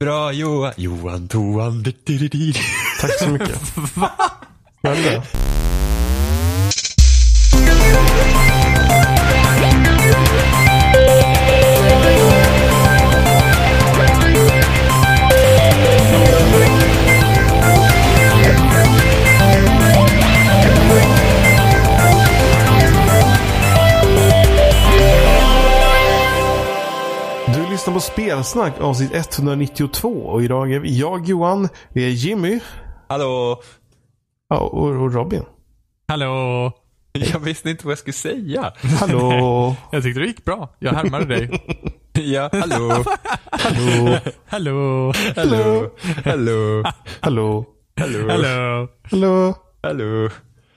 Bra Johan. Johan Toan. di, di, di, di. Tack så mycket. Snälla. Du lyssnar på Spelsnack avsnitt 192 och idag är vi jag Johan, vi är Jimmy Hallå. ja, och, och Robin. Hallå! Jag visste inte vad jag skulle säga. Hallå! Jag tyckte det gick bra. Jag härmade dig. Ja, hallå. Hallå! Hallå! Hallå. Hallå. Hallå! Hallå. Hallå! Hallå! Hallå.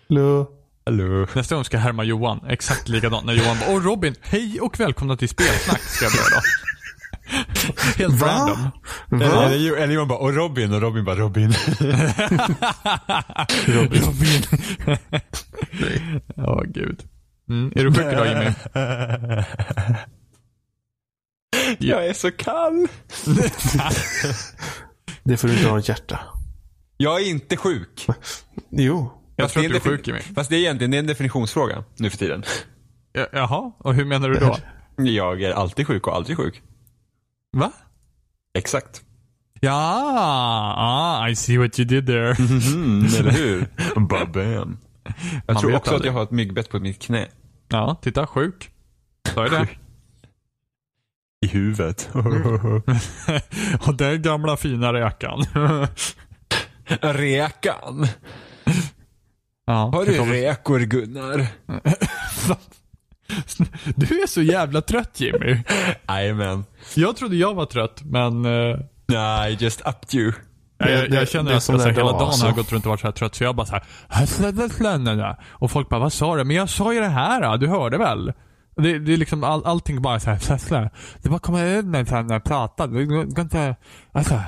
Hallå! Hallå. Nästa gång ska jag härma Johan. Exakt likadant. När Johan bara Åh Robin, hej och välkomna till Spelsnack ska jag börja då. Helt Va? random. Eller, eller, eller Johan bara, och Robin, och Robin bara, Robin. Robin. Robin. Ja, gud. Mm. Är du sjuk idag Jimmy? Jag är så kall. Det får du inte ha ett hjärta. Jag är inte sjuk. Jo. Jag Fast tror att du är sjuk Jimmy. Fast det är egentligen det är en definitionsfråga nu för tiden. Ja, Jaha, och hur menar du då? Jag är alltid sjuk och aldrig sjuk. Va? Exakt. Ja, ah, I see what you did there. Mm, eller hur? Babam. Jag Man tror också att aldrig. jag har ett myggbett på mitt knä. Ja, titta, sjuk. Sa det? I huvudet. och den gamla fina räkan. Räkan. ja, Har du räkor Gunnar? Du är så jävla trött Jimmy. Jajamän. Jag trodde jag var trött, men eh, Nej, just upped you. jag, jag, jag känner det att jag, så hela dag, dagen alltså. har jag gått runt och varit så här trött, så jag bara så här. Och folk bara, vad sa du? Men jag sa ju det här, du hörde väl? Det, det är liksom all, allting bara så här. Det bara kommer ut med när jag pratar. Det går inte, alltså.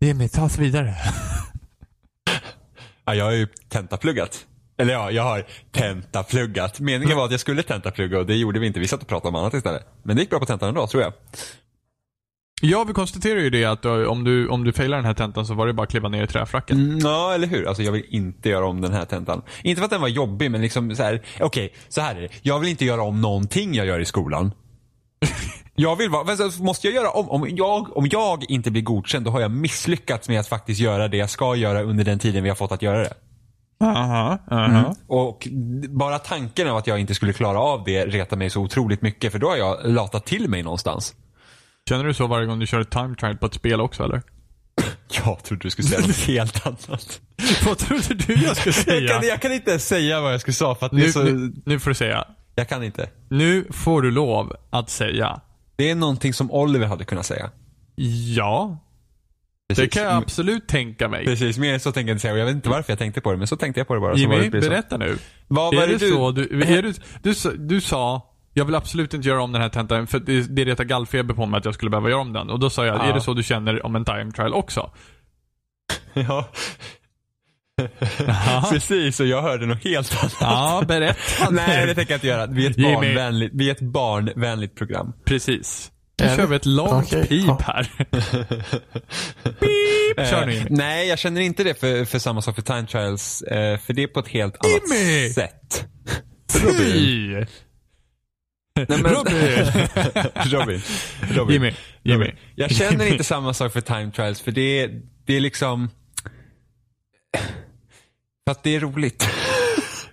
Jimmy, ta oss vidare. Ja, jag har ju tentapluggat. Eller ja, jag har tentapluggat. Meningen var att jag skulle tentaplugga och det gjorde vi inte. Vi satt och pratade om annat istället. Men det gick bra på tentan ändå, tror jag. Ja, vi konstaterar ju det att eh, om du, om du failar den här tentan så var det bara att kliva ner i träfracken. Mm, ja, eller hur? Alltså jag vill inte göra om den här tentan. Inte för att den var jobbig, men liksom så här. Okej, så här är det. Jag vill inte göra om någonting jag gör i skolan. Jag vill vara, måste jag göra om, om jag, om jag inte blir godkänd då har jag misslyckats med att faktiskt göra det jag ska göra under den tiden vi har fått att göra det. Aha, aha. Och bara tanken av att jag inte skulle klara av det retar mig så otroligt mycket för då har jag latat till mig någonstans. Känner du så varje gång du kör ett time trial på ett spel också eller? Jag trodde du skulle säga något helt annat. Vad trodde du jag skulle säga? Jag kan, jag kan inte säga vad jag skulle säga för att det är nu, så... nu, nu får du säga. Jag kan inte. Nu får du lov att säga. Det är någonting som Oliver hade kunnat säga. Ja, det Precis. kan jag absolut tänka mig. Precis, mer så tänker jag inte säga. Jag vet inte varför jag tänkte på det, men så tänkte jag på det bara. Jimmy, det berätta nu. Vad var är det det du... så, du, är du, du, sa- du sa, jag vill absolut inte göra om den här tentan för det, det retar gallfeber på mig att jag skulle behöva göra om den. Och då sa jag, Ja. är det så du känner om en time trial också? Ja, precis. Och jag hörde något helt annat. Ja, berätta Nej, det tänker jag inte göra. Vi är ett, barnvänligt, vi är ett barnvänligt program. Precis. Nu Är kör vi ett långt Okej, pip här. Pip! Kör nu Eh, Jimmy. nej, jag känner inte det för, för samma sak för Time Trials. Eh, för det är på ett helt annat Jimmy! sätt. Fy! Nej, men- Robin! Robin. Robin. Jimmy. Jimmy. Jag känner inte samma sak för Time Trials för det, det är liksom... För att det är roligt.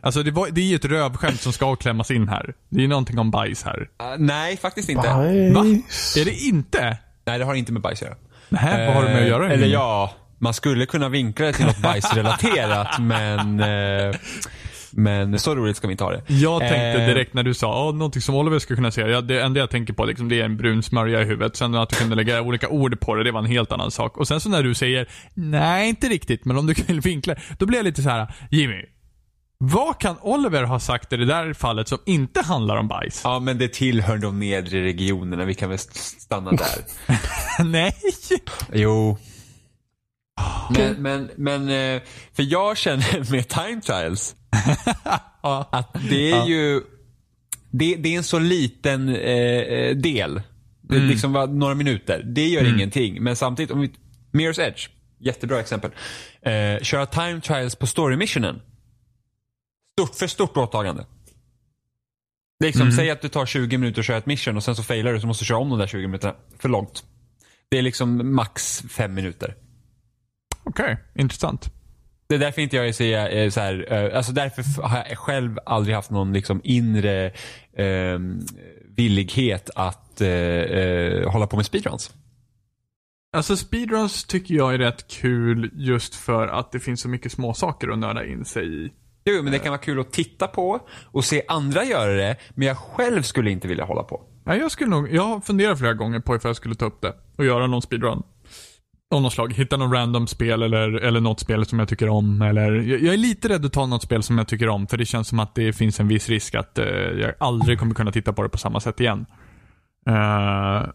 Alltså det, var, det är ju ett rövskämt som ska klämmas in här. Det är någonting om bajs här. Uh, nej, faktiskt inte. Va? Bajs. Är det inte? Nej, det har inte med bajs att göra. Nej, vad har det med att göra? Eh, Eller ja, man skulle kunna vinkla det till något bajsrelaterat men... Eh, men så roligt ska vi inte ha det. Jag tänkte Eh, direkt när du sa, oh, någonting som Oliver skulle kunna säga. Ja, det enda jag tänker på liksom, det är en brun smörja i huvudet. Sen att du kunde lägga olika ord på det, det var en helt annan sak. Och sen så när du säger, nej inte riktigt, men om du kan vinkla. Då blir jag lite så här, Jimmy. Vad kan Oliver ha sagt i det där fallet som inte handlar om bajs? Ja, men det tillhör de nedre regionerna. Vi kan väl stanna där. nej! Jo. Men, men, men, eh, för jag känner med time trials att det är ju, det, det är en så liten eh, eh, del. Det liksom var några minuter. Det gör ingenting. Men samtidigt, om vi, Mirror's Edge, jättebra exempel. Eh, köra time trials på story missionen. Stort, för stort åtagande. Liksom, Säg att du tar 20 minuter att köra ett mission och sen så failar du så måste du köra om de där 20 minuterna. För långt. Det är liksom max fem minuter. Okej, intressant. Det är därför inte jag är så, här, eh, alltså därför har jag själv aldrig haft någon liksom inre eh, villighet att eh, eh, hålla på med speedruns. Alltså speedruns tycker jag är rätt kul just för att det finns så mycket små saker att nörda in sig i. Jo, men det kan vara kul att titta på och se andra göra det, men jag själv skulle inte vilja hålla på. Ja, jag skulle nog, jag har funderat flera gånger på ifall jag skulle ta upp det och göra någon speedrun. Av något slag. Hitta någon random spel eller, eller något spel som jag tycker om. Eller, jag, jag är lite rädd att ta något spel som jag tycker om för det känns som att det finns en viss risk att eh, jag aldrig kommer kunna titta på det på samma sätt igen. Eh,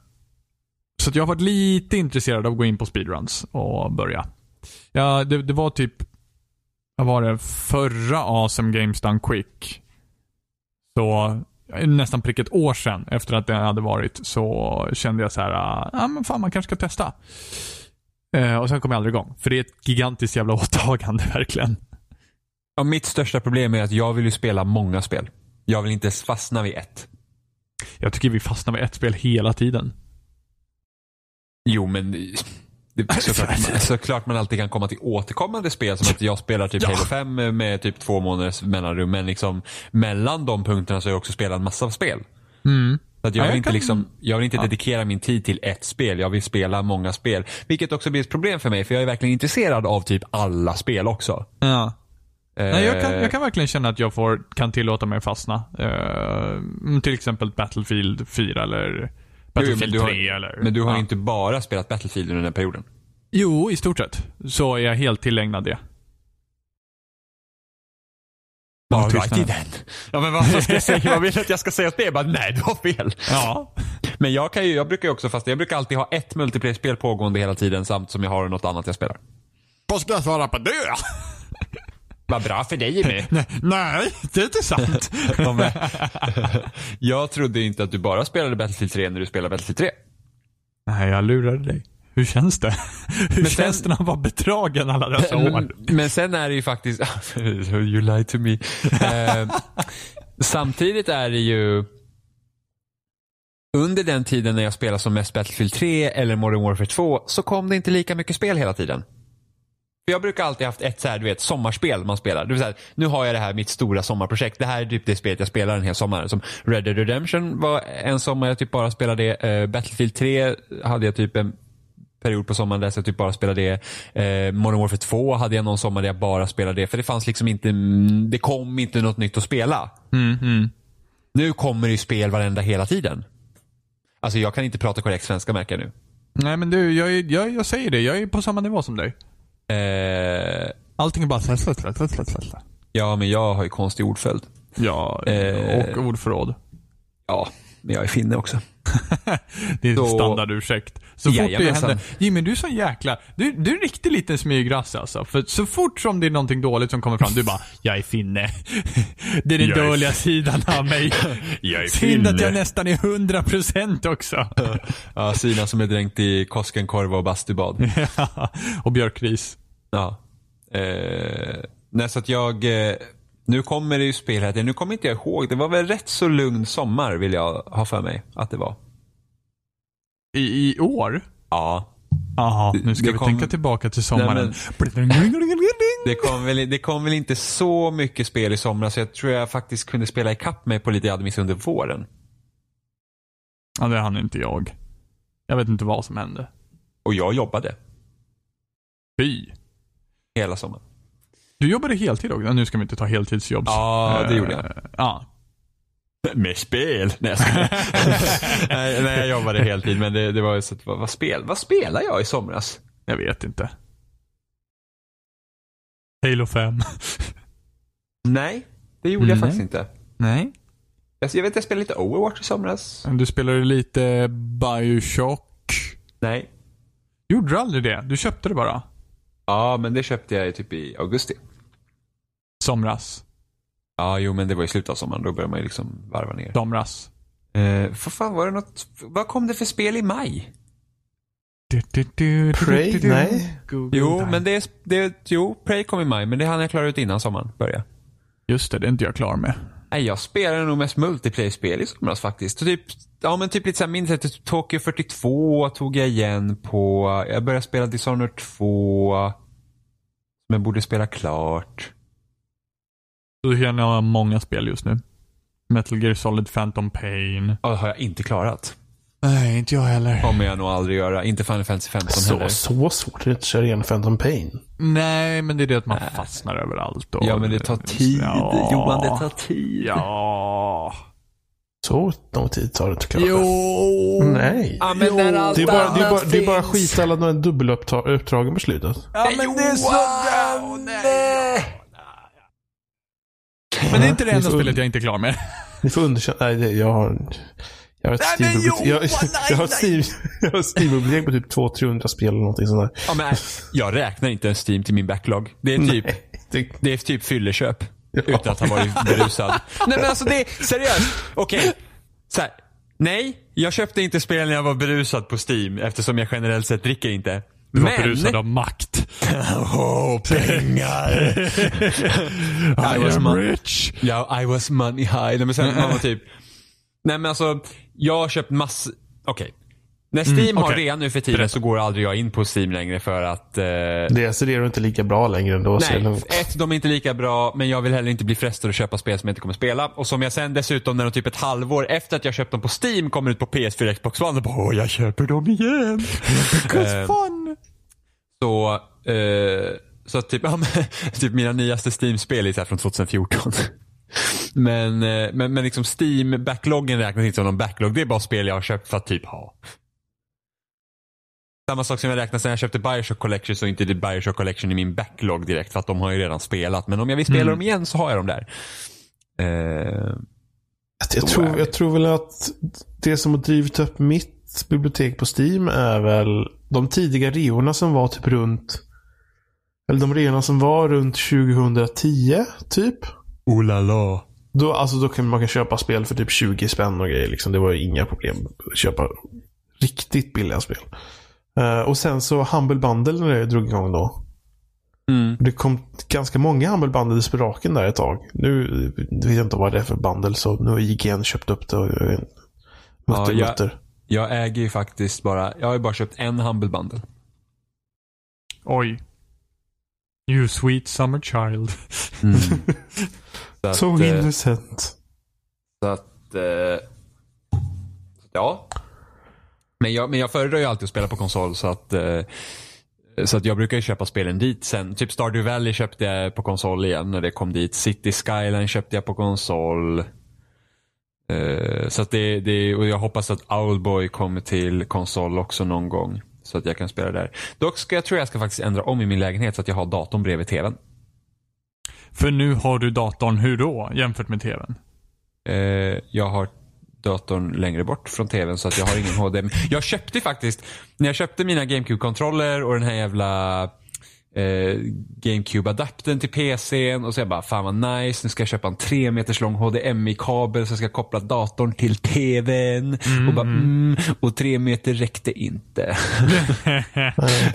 så jag har varit lite intresserad av att gå in på speedruns och börja. Ja, det, det var typ, vad var det, förra Awesome Games Done Quick. Så nästan prick ett år sedan efter att det hade varit så kände jag så här, ja ah, men fan man kanske ska testa. Eh, och sen kom jag aldrig igång. För det är ett gigantiskt jävla åtagande verkligen. Ja, mitt största problem är att jag vill ju spela många spel. Jag vill inte fastna vid ett. Jag tycker vi fastnar med ett spel hela tiden. Jo, men det, såklart, såklart man alltid kan komma till återkommande spel som att jag spelar typ Ja. Halo 5 med typ två månaders mellanrum. Men liksom mellan de punkterna så har jag också spelat en massa spel. Mm. Så att jag Ja, vill jag inte, kan- liksom, jag vill inte Ja. dedikera min tid till ett spel. Jag vill spela många spel. Vilket också blir ett problem för mig för jag är verkligen intresserad av typ alla spel också. Ja. Nej, jag kan, Eh, jag kan verkligen känna att jag får, kan tillåta mig att fastna. Eh, till exempel Battlefield 4 eller jo, Battlefield men du har, 3 eller... Men du har ja. inte bara spelat Battlefield under den här perioden. Jo, i stort sett. Så är jag helt tillägnad det. Ja, tystnaden. Ja men vad ska jag säga? Vad vill du att jag ska säga åt det? Jag Bara, nej, du har fel. Ja. Men jag kan ju, jag brukar ju också fast jag brukar alltid ha ett multiplayer-spel pågående hela tiden samt som jag har något annat jag spelar. Vad ska jag svara på det? Vad bra för dig Jimmy. Nej, nej, det är inte sant. Ja, men- jag trodde inte att du bara spelade Battlefield 3 när du spelade Battlefield 3. nej, jag lurade dig. Hur känns det? Hur Men känns sen- det att vara bedragen alla dessa år? Men, men sen är det ju faktiskt, you lied to me. Eh, samtidigt är det ju under den tiden när jag spelade som mest Battlefield 3 eller Modern Warfare 2 så kom det inte lika mycket spel hela tiden. För jag brukar alltid haft ett så här, du vet, sommarspel man spelar. Det vill säga, nu har jag det här mitt stora sommarprojekt. Det här är typ det spelet jag spelar den här sommaren. Som Red Dead Redemption var en sommar jag typ bara spelade det. Eh, Battlefield 3 hade jag typ en period på sommaren där jag typ bara spelade det. Eh, Modern Warfare 2 hade jag någon sommar där jag bara spelade det. För det fanns liksom inte, mm, det kom inte något nytt att spela. Mm, mm. Nu kommer det ju spel varenda hela tiden. Alltså jag kan inte prata korrekt svenska märker jag nu. Nej, men du, jag, jag, jag säger det. Jag är på samma nivå som dig. Eh, Allting är bara... ja men jag har ju konstig ordföljd. Ja, Eh. och ordförråd. Ja, men jag är finne också. Det är en Så- standardursäkt. Så fort det Jajamensan. händer. Jimmy, du är så jäkla... Du, du är en riktig liten smygrasse alltså. För så fort som det är någonting dåligt som kommer fram, du bara Jag är finne. Det är den Jag är dåliga sidan av mig. Jag är Synd att jag finne. nästan är 100% också. Ja, Sina som är dränkt i Koskenkorva och bastubad. och björkris. Ja. Eh, nej, så att jag... Eh, nu kommer det ju spel här. Nu kommer inte jag ihåg. Det var väl rätt så lugn sommar vill jag ha för mig att det var. I, I år? Ja. Jaha, nu ska Det vi kom- tänka tillbaka till sommaren. Det kom, väl, det kom väl inte så mycket spel i somras så jag tror jag faktiskt kunde spela ikapp mig på lite jag hade missat under våren. Ja, det hann inte jag. Jag vet inte vad som hände. Och jag jobbade Fy. Hela sommaren. Du jobbade heltid också? Nu ska vi inte ta heltidsjobb. Ja, det Eh, gjorde jag. Ja. Med spel? Nej, jag nej, nej, jag jobbade heltid men det, det var ju så att, vad, vad, spel, vad spelade jag i somras? Jag vet inte. Halo 5. Nej, det gjorde jag Nej. faktiskt inte. Nej. Jag, jag vet jag spelade lite Overwatch i somras. Du spelade lite Bioshock. Nej. Gjorde du aldrig det? Du köpte det bara? Ja, men det köpte jag typ i augusti. Somras. Ja, jo men det var i slutet av sommaren. Då började man ju liksom varva ner. Somras. Eh, för fan var det något, vad kom det för spel i maj? Prey? Nej. Google Jo, time. men det är, det jo, Prey kom i maj, men det hann jag klara ut innan sommaren började. Just det, det är inte jag klar med. Nej, jag spelade nog mest multiplayer-spel i somras faktiskt. Så typ, ja men typ lite såhär, minns jag typ Tokyo 42 tog jag igen på, jag började spela Dishonored 2. Som jag borde spela klart. Då känner jag många spel just nu. Metal Gear Solid Phantom Pain. Ja, det har jag inte klarat. Nej, inte jag heller. Kommer jag nog aldrig göra. Inte Final Fantasy 15 Så, heller. så svårt är det att köra igen Phantom Pain. Nej, men det är det att man fastnar överallt. Och Ja, men det tar tid. Ja. Johan, det tar tid. Ja. Så lång tid tar det inte det. Jo. Nej. Ja, men när allt Det är bara, det är bara, det är bara skit alla de här dubbeluppdragen på slutet. Ja, men det är så... Men det är inte det enda spelet jag inte är klar med. Ni får underkänna. Nej, det, jag har... Jag har ett Steam-bibliotek jag har ett på typ 200-300 spel eller någonting sånt där. Ja, men, jag räknar inte ens Steam till min backlog. Det är typ, Nej, det, det är typ fylleköp. Utan att ha varit berusad. Nej men alltså det är seriöst. Okej. Så här. Nej, jag köpte inte spel när jag var berusad på Steam eftersom jag generellt sett dricker inte. Du var men... berusad av makt. Åh, pengar. I was am rich. Ja, I was money high. Nej, men sen man var typ... Nej men alltså, jag har köpt massor... Okej. När Steam har okej. rea nu för tiden så går aldrig jag in på Steam längre för att... Eh, dels är det inte lika bra längre ändå. så Nej, lugnt. ett, de är inte lika bra, men jag vill heller inte bli frestad att köpa spel som jag inte kommer spela. Och som jag sen dessutom, när de typ ett halvår efter att jag köpt dem på Steam kommer ut på PS4 Xbox One, och bara åh, jag köper dem igen. Eh, Fun. så, eh, så att typ, ja, men, typ mina nyaste Steam-spel är så från 2014. Men, eh, men, men liksom Steam-backloggen räknas inte som någon backlog. Det är bara spel jag har köpt för att typ ha. Samma sak som jag räknar sen jag köpte Bioshock Collection så är inte det Bioshock Collection i min backlog direkt för att de har ju redan spelat. Men om jag vill spela dem igen så har jag dem där. Eh, Jag, tror, jag tror väl att det som har drivit upp mitt bibliotek på Steam är väl de tidiga reorna som var typ runt eller de reorna som var runt 2010 typ. oh la la. Då, alltså, då kan man kan köpa spel för typ 20 spänn och grejer. Liksom. Det var ju inga problem att köpa riktigt billiga spel. Eh, och sen så Humble Bundle när det drog igång då. Mm. Det kom ganska många Humble Bundles på raken där ett tag. Nu vet jag inte vad det är för bundle så nu har IGN köpt upp det. Och en Ja, mutter, jag- mutter. Jag äger ju faktiskt bara, jag har ju bara köpt en Humble Bundle. Oj. You sweet summer child. Så att, So eh, innocent. Så att, eh, ja. Men jag, men jag föredrar ju alltid att spela på konsol så att, eh, så att jag brukar ju köpa spelen dit sen. Typ Stardew Valley köpte jag på konsol igen när det kom dit. City Skyline köpte jag på konsol. Eh, så att det, det, och jag hoppas att Owlboy kommer till konsol också någon gång. Så att jag kan spela där. Dock ska jag tror jag ska faktiskt ändra om i min lägenhet så att jag har datorn bredvid tvn. För nu har du datorn hur då, jämfört med tvn? Eh, jag har datorn längre bort från tvn så att jag har ingen HDMI. Jag köpte faktiskt, när jag köpte mina GameCube-kontroller och den här jävla eh, GameCube-adaptern till PCn och så jag bara, fan vad nice, nu ska jag köpa en tre meters lång HDMI-kabel så jag ska koppla datorn till tvn. Och bara, mm, och tre meter räckte inte.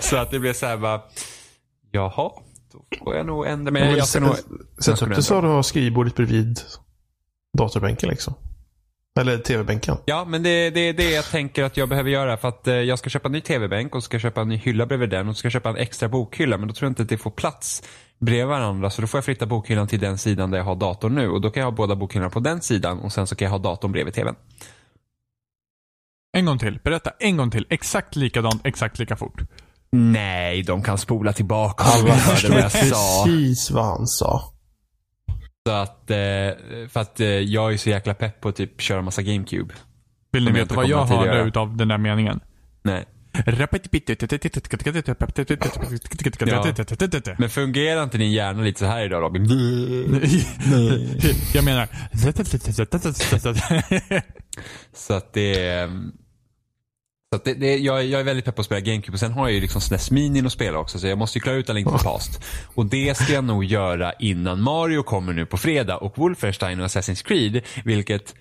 så att det blev så här bara, jaha, då får jag nog ändra mig. Sätt upp det så du har skrivbordet bredvid datorbänken liksom. Eller tv-bänken. Ja, men det det, är det jag tänker att jag behöver göra för att eh, jag ska köpa en ny tv-bänk och ska köpa en ny hylla bredvid den och ska köpa en extra bokhylla men då tror jag inte att det får plats bredvid varandra så då får jag flytta bokhyllan till den sidan där jag har datorn nu och då kan jag ha båda bokhyllorna på den sidan och sen så kan jag ha datorn bredvid tvn. En gång till. Berätta en gång till. Exakt likadant, exakt lika fort. Nej, de kan spola tillbaka Alla de hörde förstår vad jag sa. precis vad han sa. Så att, eh, för att eh, jag är så jäkla pepp på att typ köra massa GameCube. Vill ni veta vad jag hörde utav den där meningen? Nej. Men fungerar inte din hjärna lite så här idag Robin? Jag menar... Så att det är... Så det, det, jag, jag är väldigt pepp på att spela GameCube och sen har jag ju liksom SNES Mini att spela också så jag måste ju klara ut A Link to Past. Och det ska jag nog göra innan Mario kommer nu på fredag och Wolfenstein och Assassin's Creed vilket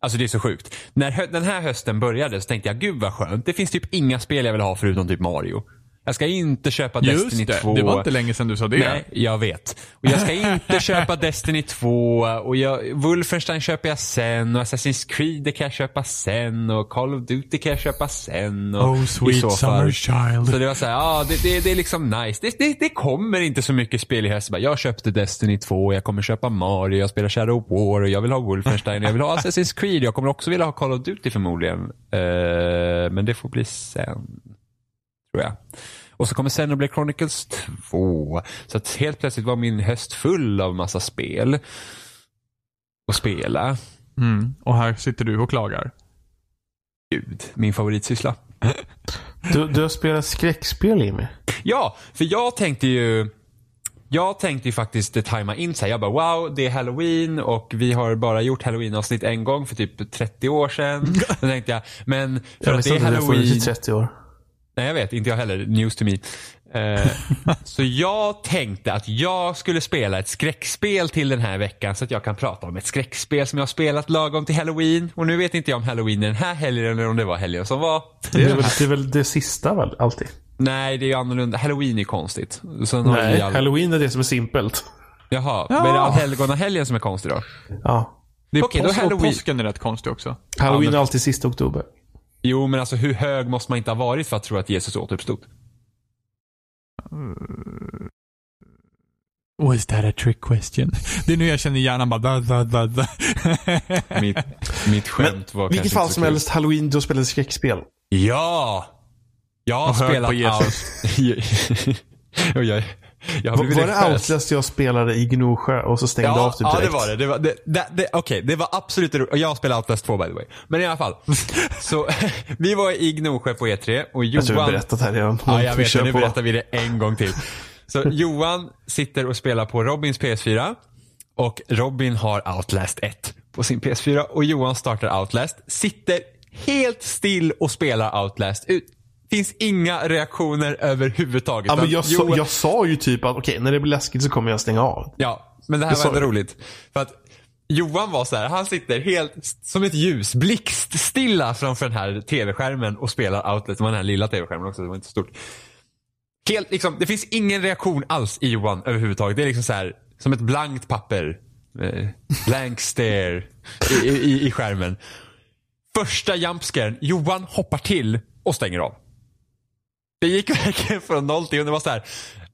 Alltså det är så sjukt. När den här hösten började så tänkte jag, gud vad skönt. Det finns typ inga spel jag vill ha förutom typ Mario. Jag ska inte köpa Destiny Just det, 2. det var inte länge sedan du sa det. Nej, jag vet. Och jag ska inte köpa Destiny 2 och jag, Wolfenstein köper jag sen och Assassin's Creed det kan jag köpa sen och Call of Duty kan jag köpa sen. Och Oh, sweet så summer child. Så det var så här, ja det, det, det är liksom nice. Det, det, det kommer inte så mycket spel i höst. Jag köpte Destiny 2, jag kommer köpa Mario, jag spelar Shadow War, och jag vill ha Wolfenstein, jag vill ha Assassin's Creed, jag kommer också vilja ha Call of Duty förmodligen. Eh, men det får bli sen. Tror jag. Och så kommer Xenoblade Chronicles 2. Så att helt plötsligt var min höst full av massa spel. Och spela. Mm. Och här sitter du och klagar. Gud, min favoritsyssla. Du, du har spelat skräckspel Jimmy. Ja, för jag tänkte ju jag tänkte ju faktiskt tajma in så här. Jag bara wow, det är halloween och vi har bara gjort halloween-avsnitt en gång för typ 30 år sedan. Då tänkte jag, men för Jag att det är att det har funnits i halloween. 30 år. Nej, jag vet. Inte jag heller. News to me. Eh, så jag tänkte att jag skulle spela ett skräckspel till den här veckan så att jag kan prata om ett skräckspel som jag har spelat lagom till halloween. Och nu vet inte jag om halloween är den här helgen eller om det var helgen som var. Det är, väl, det är väl det sista väl, alltid? Nej, det är ju annorlunda. Halloween är konstigt. Sen Nej, all... halloween är det som är simpelt. Jaha, Ja. men är det allhelgonahelgen som är konstig då? Ja. Det är Okej, då påsk, och halloween. påsken är rätt konstig också. Halloween är alltid sista oktober. Jo, men alltså hur hög måste man inte ha varit för att tro att Jesus återuppstod? Was that a trick question? Det är nu jag känner hjärnan bara da, da, da, da. Mitt, mitt skämt var vilket fall som helst, halloween, du har spelat skräckspel. Ja! Jag har spelat på Jesus. och jag, Var, det. Outlast jag spelade i Gnosjö och så stängde Ja, av typ ja det direkt? var det. det, var, det, det, det Okej, det var absolut det ro- Och jag spelade Outlast 2 by the way. Men i alla fall. så vi var i Gnosjö på E3 och Jag tror jag Johan... har berättat här redan. Ja, jag Vi vet. Nu på. berättar vi det en gång till. Så Johan sitter och spelar på Robins PS4 och Robin har Outlast 1 på sin PS4 och Johan startar Outlast, sitter helt still och spelar Outlast. Ut. Finns inga reaktioner överhuvudtaget. Ja, men jag, sa, Johan- jag sa ju typ att okej, när det blir läskigt så kommer jag stänga av. Ja, men det här Det var sa ändå roligt. För att Johan var så här, han sitter helt som ett ljus, blixtstilla framför den här tv-skärmen och spelar Outlet. Det var den här lilla tv-skärmen också, det var inte stort. Helt liksom, det finns ingen reaktion alls i Johan överhuvudtaget. Det är liksom så här, som ett blankt papper. Eh, blank stare i, i, i skärmen. Första jumpscaren, Johan hoppar till och stänger av. Det gick verkligen från noll till hundra. Det var så här,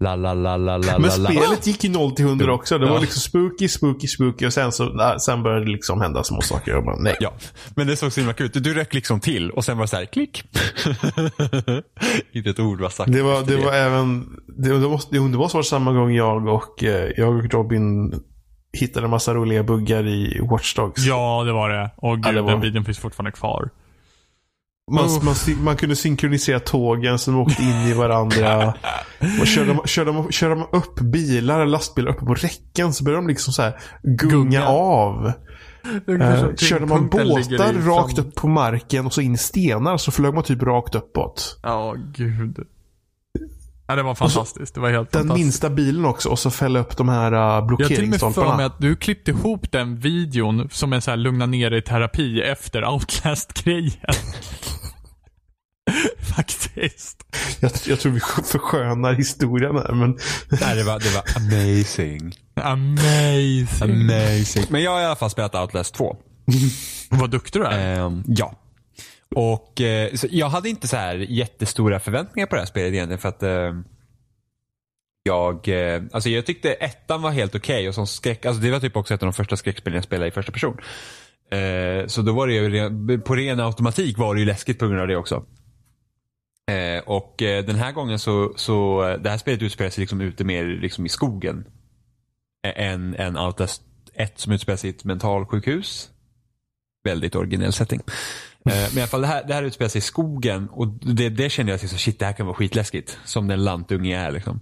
la la la la la Men spelet gick ju 0 till 100 också. Det Ja. var liksom spooky, spooky, spooky och sen så sen började det liksom hända små saker. Jag bara, nej. Ja, men det såg så himla kul ut. Du rök liksom till och sen var det så här, klick. Inte ett ord var sagt. Det var, det var även, det, det, måste, det måste vara samma gång jag och, eh, jag och Robin hittade en massa roliga buggar i Watch Dogs. Ja, det var det. Och gud, Ja, det var- den videon finns fortfarande kvar. Man, Uff. man, man kunde synkronisera tågen som åkte in i varandra. Och körde, man- körde, man- körde man upp bilar eller lastbilar uppe på räcken så började de liksom så här gunga, Gunga. av. Eh, körde man båtar rakt upp på marken och så in i stenar så flög man typ rakt uppåt. Ja, gud. Ja, det var fantastiskt. Det var helt Den fantastiskt. minsta bilen också och så fälla upp de här uh, Jag har till och med för mig blockeringsstolparna. att du klippte ihop den videon som en så här lugna ner dig terapi efter Outlast-grejen. Faktiskt. Jag, jag tror vi förskönar historien här men Nej, det var, det var amazing. Amazing. Amazing. Men jag har i alla fall spelat Outlast 2. Vad duktig du är. Ehm, ja. Och eh, så jag hade inte så här jättestora förväntningar på det här spelet egentligen för att eh, jag, eh, alltså jag tyckte ettan var helt okej och som skräck, alltså det var typ också ett av de första skräckspelen jag spelade i första person. Eh, så då var det ju, på ren automatik var det ju läskigt på grund av det också. Eh, och eh, den här gången så, så eh, det här spelet utspelar sig liksom ute mer liksom i skogen. Eh, än, än Outlast 1 som utspelar sig i ett mentalsjukhus. Väldigt originell setting. Eh, men i alla fall det här, det här utspelar sig i skogen och det, det kände jag till så shit det här kan vara skitläskigt. Som den lantunge jag är liksom.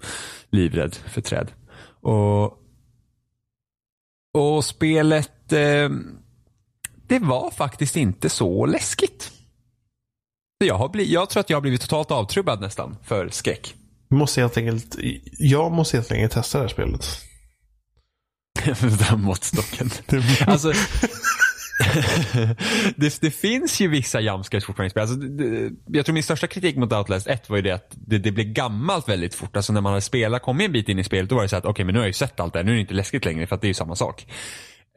Livrädd för träd. Och, och spelet, eh, det var faktiskt inte så läskigt. Jag, har bli, jag tror att jag har blivit totalt avtrubbad nästan för skräck. vi måste helt enkelt, jag måste helt enkelt testa det här spelet. Den måttstocken. Alltså, det, det finns ju vissa jumpscares fortfarande i spel. Alltså, det, jag tror min största kritik mot Outlast 1 var ju det att det, det blev gammalt väldigt fort. Alltså när man hade spelat, kommit en bit in i spelet, då var det så att okej okay, men nu har jag ju sett allt det här, nu är det inte läskigt längre för att det är ju samma sak.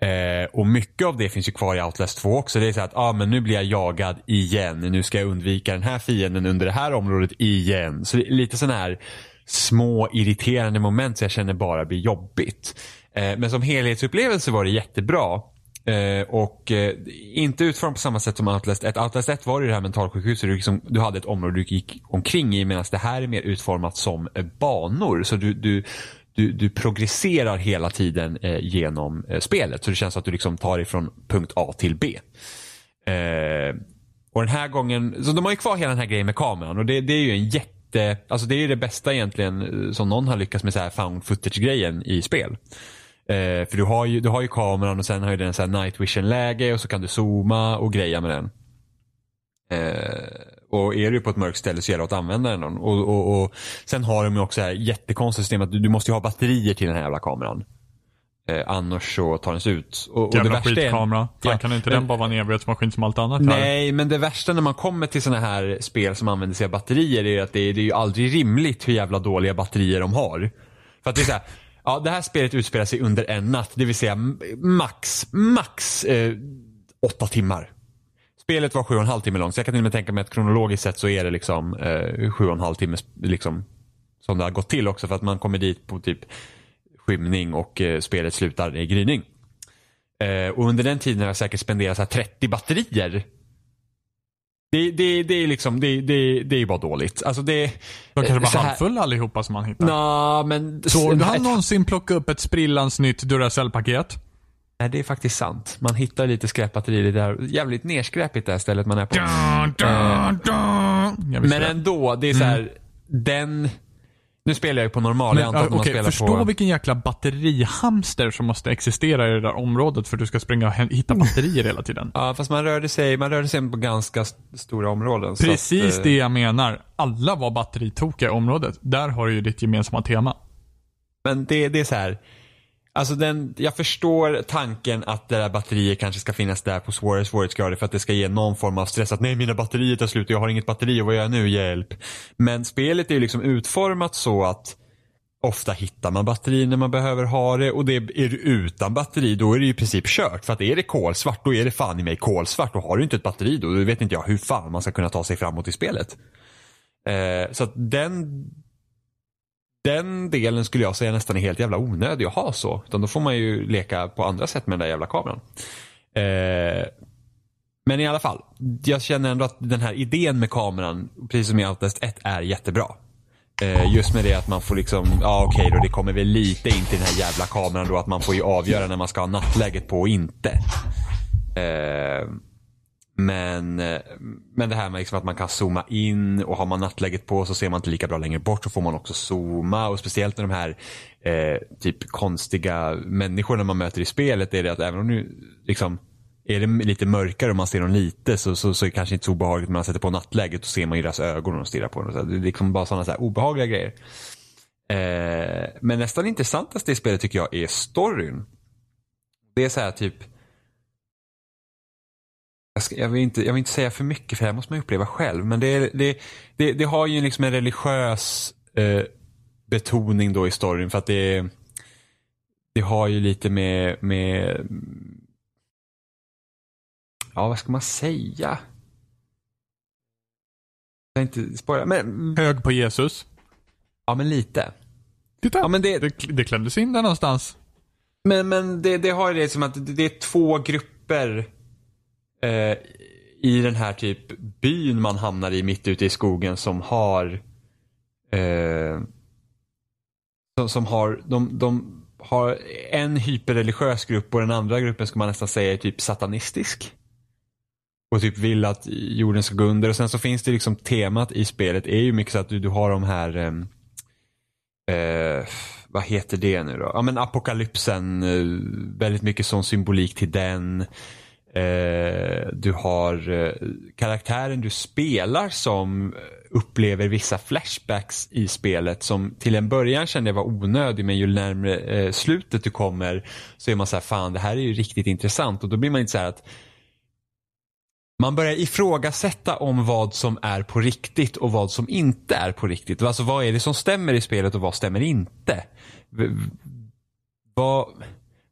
Eh, och mycket av det finns ju kvar i Outlast 2 också. Det är så att, ah, men nu blir jag jagad igen. Nu ska jag undvika den här fienden under det här området igen. Så det är lite sådana här små irriterande moment som jag känner bara blir jobbigt. Eh, men som helhetsupplevelse var det jättebra. Eh, och eh, inte utformat på samma sätt som Outlast 1. Outlast 1 var det här mentalsjukhuset. Du, liksom, du hade ett område du gick omkring i medan det här är mer utformat som eh, banor. Så du, du, du, du progresserar hela tiden eh, genom eh, spelet. Så det känns att du liksom tar ifrån punkt A till B. Eh, och den här gången, så de har ju kvar hela den här grejen med kameran och det, det är ju en jätte, alltså det är ju det bästa egentligen eh, som någon har lyckats med så här found footage-grejen i spel. Eh, för du har, ju, du har ju kameran och sen har ju den så här night vision läge och så kan du zooma och greja med den. Eh, och är du på ett mörkt ställe så gäller det att använda den. Och, och, och sen har de ju också här jättekonstiga system att du, du måste ha batterier till den här jävla kameran. Eh, annars så tar den sig ut. Och, Jävla och det värsta skitkamera. Är, Fan, kan inte den bara vara en evighetsmaskin som allt annat här? Nej, men det värsta när man kommer till sådana här spel som använder sig av batterier är att det är, det är ju aldrig rimligt hur jävla dåliga batterier de har. För att det är så här, ja det här spelet utspelar sig under en natt, det vill säga max, max eh, åtta timmar. Spelet var sju och en halv timme långt så jag kan till och med tänka mig att kronologiskt sett så är det liksom eh, sju och en halv timme liksom, som det har gått till också för att man kommer dit på typ skymning och eh, spelet slutar i gryning. Eh, och under den tiden har jag säkert spenderat så här 30 batterier. Det, det, det är liksom, det, det, det är bara dåligt. Alltså det, De kanske var här- halvfulla allihopa som han hittade. Nå, men... Såg du han någonsin plocka upp ett sprillans nytt Duracell-paket? Nej, det är faktiskt sant. Man hittar lite skräpbatterier där. Jävligt nerskräpigt det här stället man är på. Jag visste Men det. ändå, det är så här, den... Nu spelar jag ju på normal. jag Men, antar ja, att man okej, spelar förstå på... vilken jäkla batterihamster som måste existera i det där området för att du ska springa och hitta batterier hela tiden. Ja, fast man rörde sig, man rörde sig på ganska st- stora områden. Precis att, eh, det jag menar. Alla var batteritokiga i området. Där har du ju ditt gemensamma tema. Men det, det är så här. Alltså den, jag förstår tanken att det där batteriet kanske ska finnas där på svårare svårighetsgrader för att det ska ge någon form av stress. Att nej, mina batterier tar slut och jag har inget batteri och vad gör jag nu? Hjälp. Men spelet är ju liksom utformat så att ofta hittar man batteri när man behöver ha det och det är du utan batteri då är det ju i princip kört. För att är det kolsvart då är det fan i mig kolsvart och har du inte ett batteri då, då vet inte jag hur fan man ska kunna ta sig framåt i spelet. Eh, så att den den delen skulle jag säga nästan är helt jävla onödig att ha så. Utan då får man ju leka på andra sätt med den där jävla kameran. Eh, men i alla fall, jag känner ändå att den här idén med kameran, precis som i Outlast 1, är jättebra. Eh, just med det att man får liksom, ja okej då, det kommer väl lite in till den här jävla kameran då att man får ju avgöra när man ska ha nattläget på och inte. Eh, men, eh, men det här med liksom att man kan zooma in och har man nattläget på så ser man inte lika bra längre bort så får man också zooma och speciellt med de här eh, typ konstiga människorna man möter i spelet är det att även om nu liksom är det lite mörkare och man ser dem lite så, så, så är det kanske inte så obehagligt men man sätter på nattläget och ser man ju deras ögon och de stirrar på dem. Så Det är liksom bara sådana så här obehagliga grejer. Eh, men nästan intressantaste i spelet tycker jag är storyn. Det är så här typ jag, ska, jag, vill inte, jag vill inte säga för mycket för det här måste man uppleva själv. Men det, det, det, det har ju liksom en religiös eh, betoning då i storyn. För att det, det har ju lite med, med Ja, vad ska man säga? Jag vill inte spoila, men Hög på Jesus. ja men lite. Titta. Ja, men det- det, det klämdes in där någonstans. Men, men det, det har ju det som att det är två grupper eh, i den här typ byn man hamnar i mitt ute i skogen som har eh, som, som har de, de har en hyperreligiös grupp och den andra gruppen ska man nästan säga är typ satanistisk. Och typ vill att jorden ska gå under. Och sen så finns det liksom temat i spelet är ju mycket så att du, du har de här eh, eh, vad heter det nu då? Ja men apokalypsen, eh, väldigt mycket sån symbolik till den. Eh, du har eh, karaktären du spelar som eh, upplever vissa flashbacks i spelet som till en början kände jag var onödig men ju närmre eh, slutet du kommer så är man så här fan det här är ju riktigt intressant och då blir man inte så här att man börjar ifrågasätta om vad som är på riktigt och vad som inte är på riktigt. Alltså vad är det som stämmer i spelet och vad stämmer inte? V- Vad,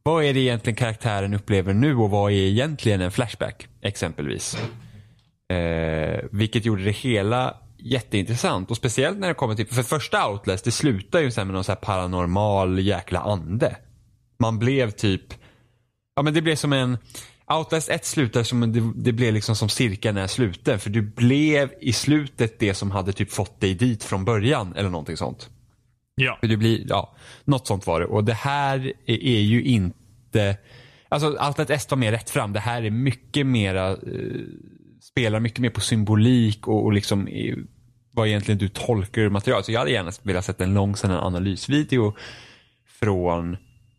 vad är det egentligen karaktären upplever nu och vad är egentligen en flashback exempelvis? Eh, vilket gjorde det hela jätteintressant och speciellt när det kommer till, för första Outlast det slutar ju sen med någon så här paranormal jäkla ande. Man blev typ, ja men det blev som en, Outlast 1 slutar som det, det blev liksom som cirkeln är sluten för du blev i slutet det som hade typ fått dig dit från början eller någonting sånt. Ja. För det blir, ja, något sånt var det. Och det här är, ju inte, alltså Outlast 1 var mer rätt fram. Det här är mycket mera, eh, spelar mycket mer på symbolik och, och liksom eh, vad egentligen du tolkar ur materialet. Så jag hade gärna velat sett en lång analysvideo från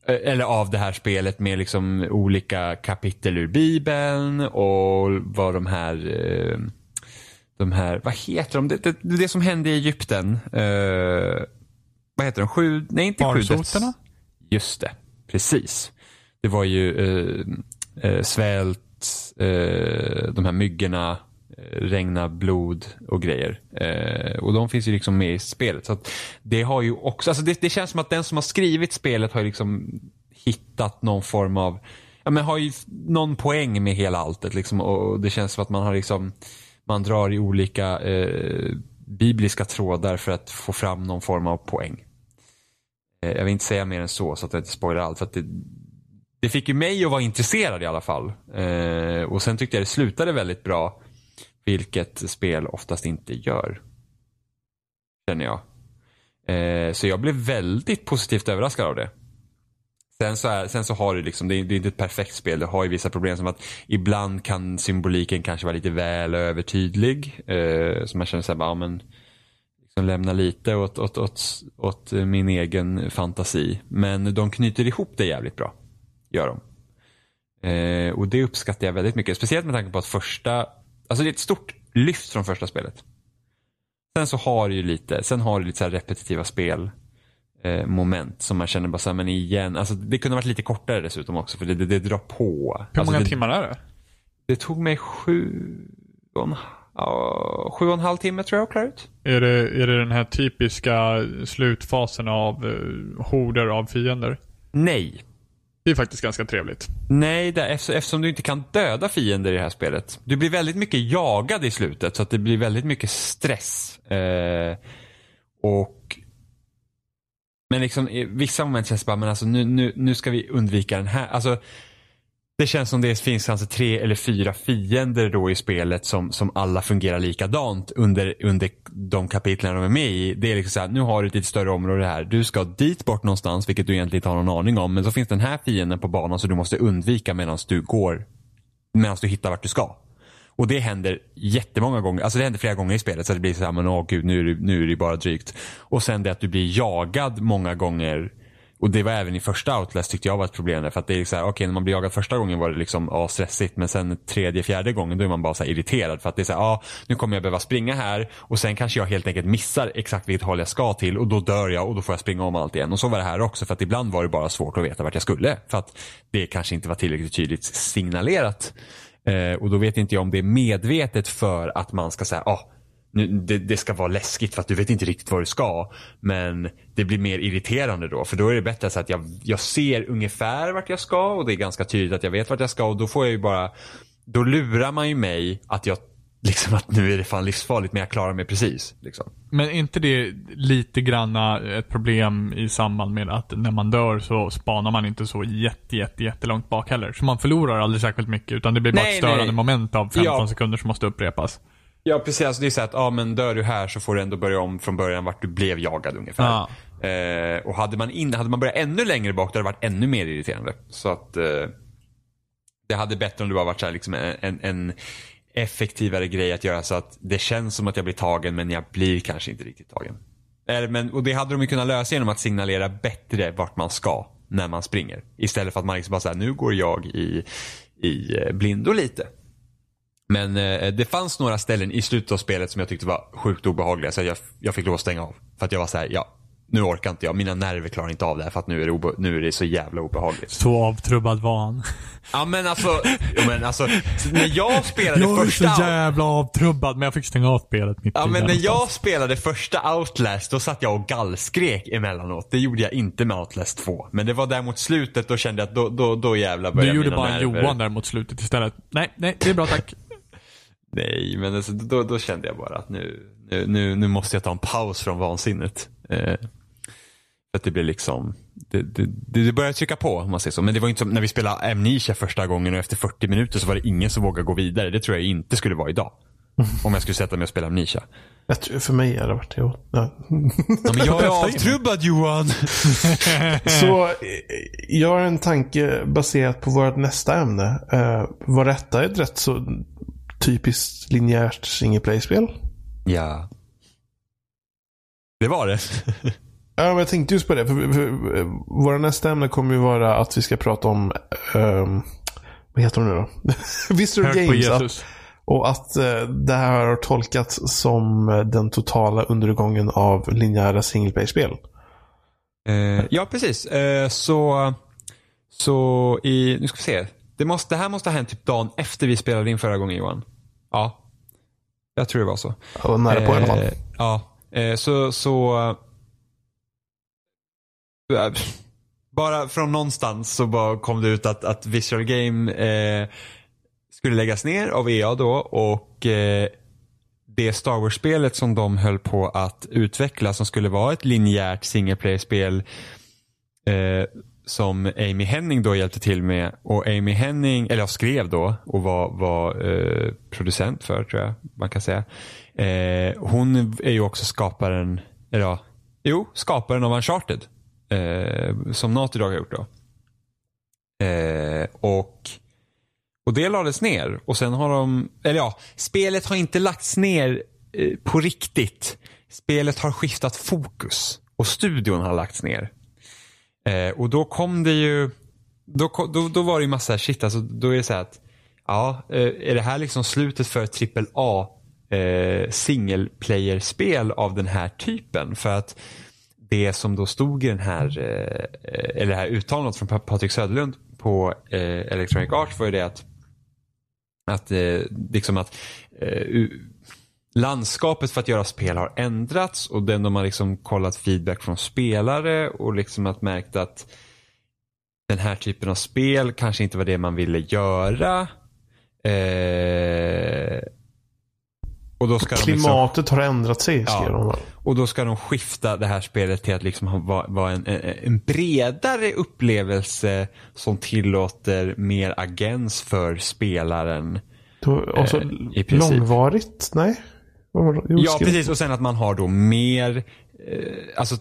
eh, eller av det här spelet med liksom olika kapitel ur bibeln och vad de här eh, de här, vad heter de? Det, det, det som hände i Egypten. Eh, vad heter de? Sju, nej inte sju döds... Just det, precis. Det var ju eh, eh, svält, eh, de här myggorna, eh, regna blod och grejer. Eh, och de finns ju liksom med i spelet. Så det har ju också, alltså det, det känns som att den som har skrivit spelet har ju liksom hittat någon form av, ja men har ju någon poäng med hela alltet liksom. Och det känns som att man har liksom, man drar i olika eh, bibliska trådar för att få fram någon form av poäng. Eh, jag vill inte säga mer än så så att jag inte spoilar allt. För att det, det fick ju mig att vara intresserad i alla fall. Eh, och sen tyckte jag det slutade väldigt bra. Vilket spel oftast inte gör. Känner jag. Eh, så jag blev väldigt positivt överraskad av det. Sen så, är, sen så har du liksom, det är, det är inte ett perfekt spel. Det har ju vissa problem som att ibland kan symboliken kanske vara lite väl övertydlig. Eh, så man känner sig bara, ja men liksom lämna lite åt, åt, åt, åt min egen fantasi. Men de knyter ihop det jävligt bra. Gör de. Eh, och det uppskattar jag väldigt mycket. Speciellt med tanke på att första, alltså det är ett stort lyft från första spelet. Sen så har du ju lite, sen har du lite så repetitiva spel eh, moment som man känner bara så här, men igen, alltså det kunde varit lite kortare dessutom också för det, det, det drar på. Hur alltså, många det, timmar är det? Det tog mig sju, och en, ja, sju och en halv timme tror jag att klara ut. Är det, är det den här typiska slutfasen av uh, horder av fiender? Nej, Det är faktiskt ganska trevligt. Nej, det, eftersom, du inte kan döda fiender i det här spelet. Du blir väldigt mycket jagad i slutet så att det blir väldigt mycket stress. Eh, och Men liksom i vissa moment känns det bara, men alltså nu, nu, nu ska vi undvika den här. Alltså det känns som det finns kanske tre eller fyra fiender då i spelet som, som alla fungerar likadant under, under de kapitlen de är med i. Det är liksom så här, nu har du ett lite större område här. Du ska dit bort någonstans, vilket du egentligen inte har någon aning om. Men så finns den här fienden på banan så du måste undvika medan du går, medan du hittar vart du ska. Och det händer jättemånga gånger, alltså det händer flera gånger i spelet så det blir så här, men åh gud nu är, det, nu är det bara drygt. Och sen det att du blir jagad många gånger och det var även i första Outlast tyckte jag var ett problem där. För att det är så här, okej okay, när man blir jagad första gången var det liksom ah, stressigt. Men sen tredje, fjärde gången då är man bara så här irriterad. För att det är så här, ja nu kommer jag behöva springa här. Och sen kanske jag helt enkelt missar exakt vilket håll jag ska till. Och då dör jag och då får jag springa om allt igen. Och så var det här också. För att ibland var det bara svårt att veta vart jag skulle. För att det kanske inte var tillräckligt tydligt signalerat. Eh, och då vet inte jag om det är medvetet för att man ska säga, ah, det, det, ska vara läskigt för att du vet inte riktigt vad du ska. Men det blir mer irriterande då. För då är det bättre så att jag, jag ser ungefär vart jag ska och det är ganska tydligt att jag vet vart jag ska. Och då får jag ju bara, då lurar man ju mig att jag, liksom att nu är det fan livsfarligt men jag klarar mig precis. Liksom. Men är inte det lite granna ett problem i samband med att när man dör så spanar man inte så jätte, jätte, jättelångt bak heller. Så man förlorar aldrig särskilt mycket utan det blir bara Nej, ett störande nej. moment av 15 Ja. sekunder som måste upprepas. Ja precis, alltså det är så att ja, men dör du här så får du ändå börja om från början vart du blev jagad ungefär. Ja. Eh, och hade man, in, hade man börjat ännu längre bak då hade det varit ännu mer irriterande. Så att eh, det hade bättre om det bara varit så här, liksom en, en, en effektivare grej att göra så att det känns som att jag blir tagen men jag blir kanske inte riktigt tagen. Eh, men, och det hade de ju kunnat lösa genom att signalera bättre vart man ska när man springer. Istället för att man liksom bara säger nu går jag i, i eh, blindo lite. Men eh, det fanns några ställen i slutet av spelet som jag tyckte var sjukt obehagliga så jag, jag fick lov att stänga av. För att jag var så här, ja, nu orkar inte jag, mina nerver klarar inte av det här för att nu är det, nu är det så jävla obehagligt. Så avtrubbad var han. Ja men alltså, jo, men alltså när jag spelade Jag är så första... jävla avtrubbad, men jag fick stänga av spelet mitt Ja men när jag spelade första Outlast då satt jag och gallskrek emellanåt. Det gjorde jag inte med Outlast 2. Men det var där mot slutet då kände jag att då, då, då jävlar Du började gjorde mina bara en nerver. Johan där mot slutet istället. Nej, nej, det är bra tack. Nej men alltså, då, då kände jag bara att nu, nu, nu, måste jag ta en paus från vansinnet. Eh, för att det blir liksom, det, det, det börjar trycka på om man säger så. Men det var inte som när vi spelade Amnesia första gången och efter 40 minuter så var det ingen som vågade gå vidare. Det tror jag inte skulle vara idag. Om jag skulle sätta mig och spela Amnesia. Jag tror, för mig hade det varit det. Ja. Ja, men jag är avtrubbad Johan! Så eh, jag har en tanke baserat på vårt nästa ämne. Uh, var detta ett rätt så typiskt linjärt single play-spel? Ja. Det var det. Ja, men jag tänkte just på det. För, för, för, våra nästa ämne kommer ju vara att vi ska prata om, ehm, vad heter de nu då? På Games. Att, och att eh, det här har tolkats som eh, den totala undergången av linjära single play-spel. Eh, ja, precis. Eh, så, så i, nu ska vi se. Det, måste, det här måste ha hänt typ dagen efter vi spelade in förra gången Johan. Ja. Jag tror det var så. Jag var nära på i alla fall. Eh, Ja, eh, så, så eh, bara från någonstans så bara kom det ut att, att Visual Game eh, skulle läggas ner av EA då och eh, det Star Wars-spelet som de höll på att utveckla som skulle vara ett linjärt single player-spel eh, som Amy Henning då hjälpte till med och Amy Henning, eller jag skrev då och var, var eh, producent för tror jag man kan säga. Eh, hon är ju också skaparen, eller ja, jo, skaparen av Uncharted. Eh, som Naughty Dog har gjort då. Eh, och, och det lades ner och sen har de, eller ja, spelet har inte lagts ner eh, på riktigt. Spelet har skiftat fokus och studion har lagts ner. Eh, och då kom det ju, då, då, då var det ju massa shit, alltså då är det så här att, ja, eh, är det här liksom slutet för ett trippel A eh, single player-spel av den här typen? För att det som då stod i den här, eh, eller det här uttalandet från Patrik Söderlund på eh, Electronic Arts var ju det att, att eh, liksom att eh, landskapet för att göra spel har ändrats och den de har liksom kollat feedback från spelare och liksom att märkt att den här typen av spel kanske inte var det man ville göra. Eh, och då ska de liksom, Klimatet har ändrat sig, Ja. de. och då ska de skifta det här spelet till att liksom vara en, en, bredare upplevelse som tillåter mer agens för spelaren. Då, alltså, Eh, långvarigt? Nej? Jo, Ja, precis. Och sen att man har då mer, eh, alltså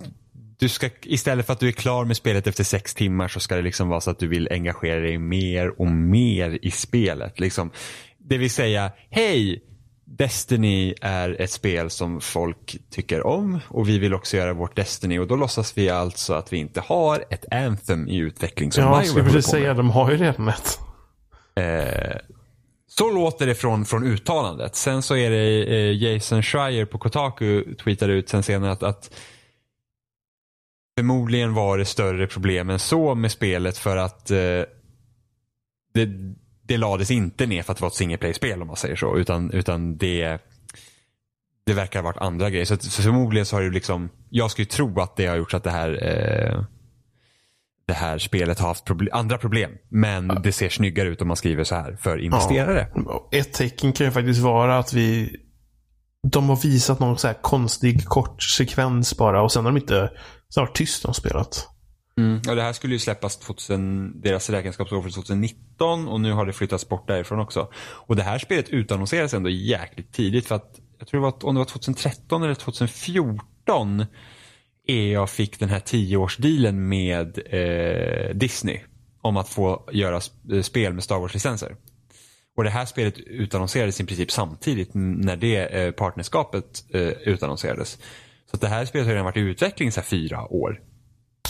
du ska, istället för att du är klar med spelet efter sex timmar så ska det liksom vara så att du vill engagera dig mer och mer i spelet. Liksom. Det vill säga, hej, Destiny är ett spel som folk tycker om och vi vill också göra vårt Destiny och då låtsas vi alltså att vi inte har ett Anthem i utveckling som Ja, jag skulle precis säga, de har ju redan ett. Eh, så låter det från, från uttalandet. Sen så är det eh, Jason Schreier på Kotaku tweetade ut sen senare att, att förmodligen var det större problem än så med spelet för att eh, det, det lades inte ner för att det var ett single play-spel om man säger så. Utan, utan det, det verkar ha varit andra grejer. Så, att, så förmodligen så har det liksom, jag skulle tro att det har gjort så att det här eh, det här spelet har haft proble- andra problem. Men det ser snyggare ut om man skriver så här för investerare. Ett tecken kan ju faktiskt vara att vi... De har visat någon så här konstig kort sekvens bara och sen har de inte... Sen har tyst om spelet. Mm. Och det här skulle ju släppas 2000, deras räkenskapsår för 2019 och nu har det flyttats bort därifrån också. Och det här spelet utannonserades ändå jäkligt tidigt för att jag tror det var, om det var 2013 eller 2014 EA fick den här tioårsdealen med eh, Disney om att få göra eh, spel med Star Wars-licenser. Och det här spelet utannonserades i princip samtidigt när det eh, partnerskapet eh, utannonserades. Så att det här spelet har redan varit i utveckling här fyra år.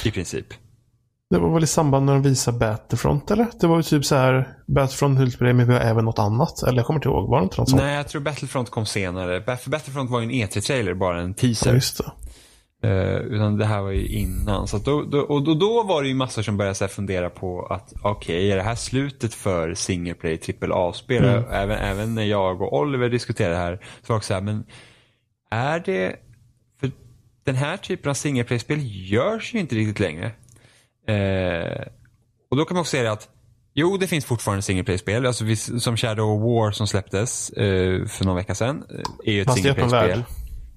I princip. Det var väl i samband när de visade Battlefront eller? Det var ju typ så här Battlefront höll på det men vi har även något annat. Eller jag kommer inte ihåg. Var det inte något sånt? Nej, jag tror Battlefront kom senare. Battlefront var ju en E3-trailer, bara en Ja, teaser. just det. Eh, utan det här var ju innan. Så då, då, och då, då var det ju massor som började så fundera på att okej, okay, är det här slutet för single play AAA-spel? Mm. Även, även när jag och Oliver diskuterade det här så var det så här, men är det... För den här typen av single play-spel görs ju inte riktigt längre. Eh, och då kan man också säga att Jo, det finns fortfarande single play-spel. Alltså, som Shadow of War som släpptes eh, för någon vecka sedan. Eh, är ju ett single play-spel.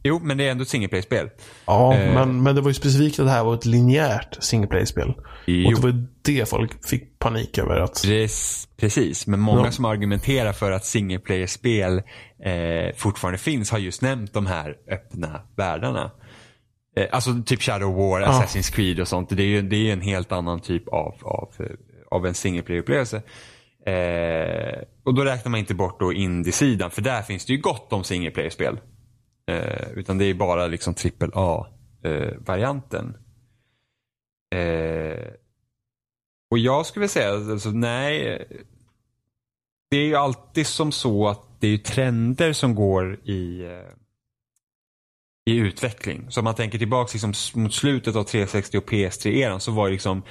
Jo, men det är ändå ett single play-spel. Ja, eh, men, men det var ju specifikt att det här var ett linjärt single play-spel. Och det var det folk fick panik över. Att... Precis, men många ja. som argumenterar för att single player-spel eh, fortfarande finns har just nämnt de här öppna världarna. Eh, alltså typ Shadow War, ja. Assassin's Creed och sånt. Det är ju det är en helt annan typ av, av, av en single player-upplevelse. Eh, och då räknar man inte bort då indie-sidan, för där finns det ju gott om single player-spel. Eh, utan det är bara liksom A-varianten. Eh, eh, och jag skulle säga, alltså, nej. Det är ju alltid som så att det är trender som går i, eh, i utveckling. Så om man tänker tillbaka liksom mot slutet av 360 och PS3-eran så var det liksom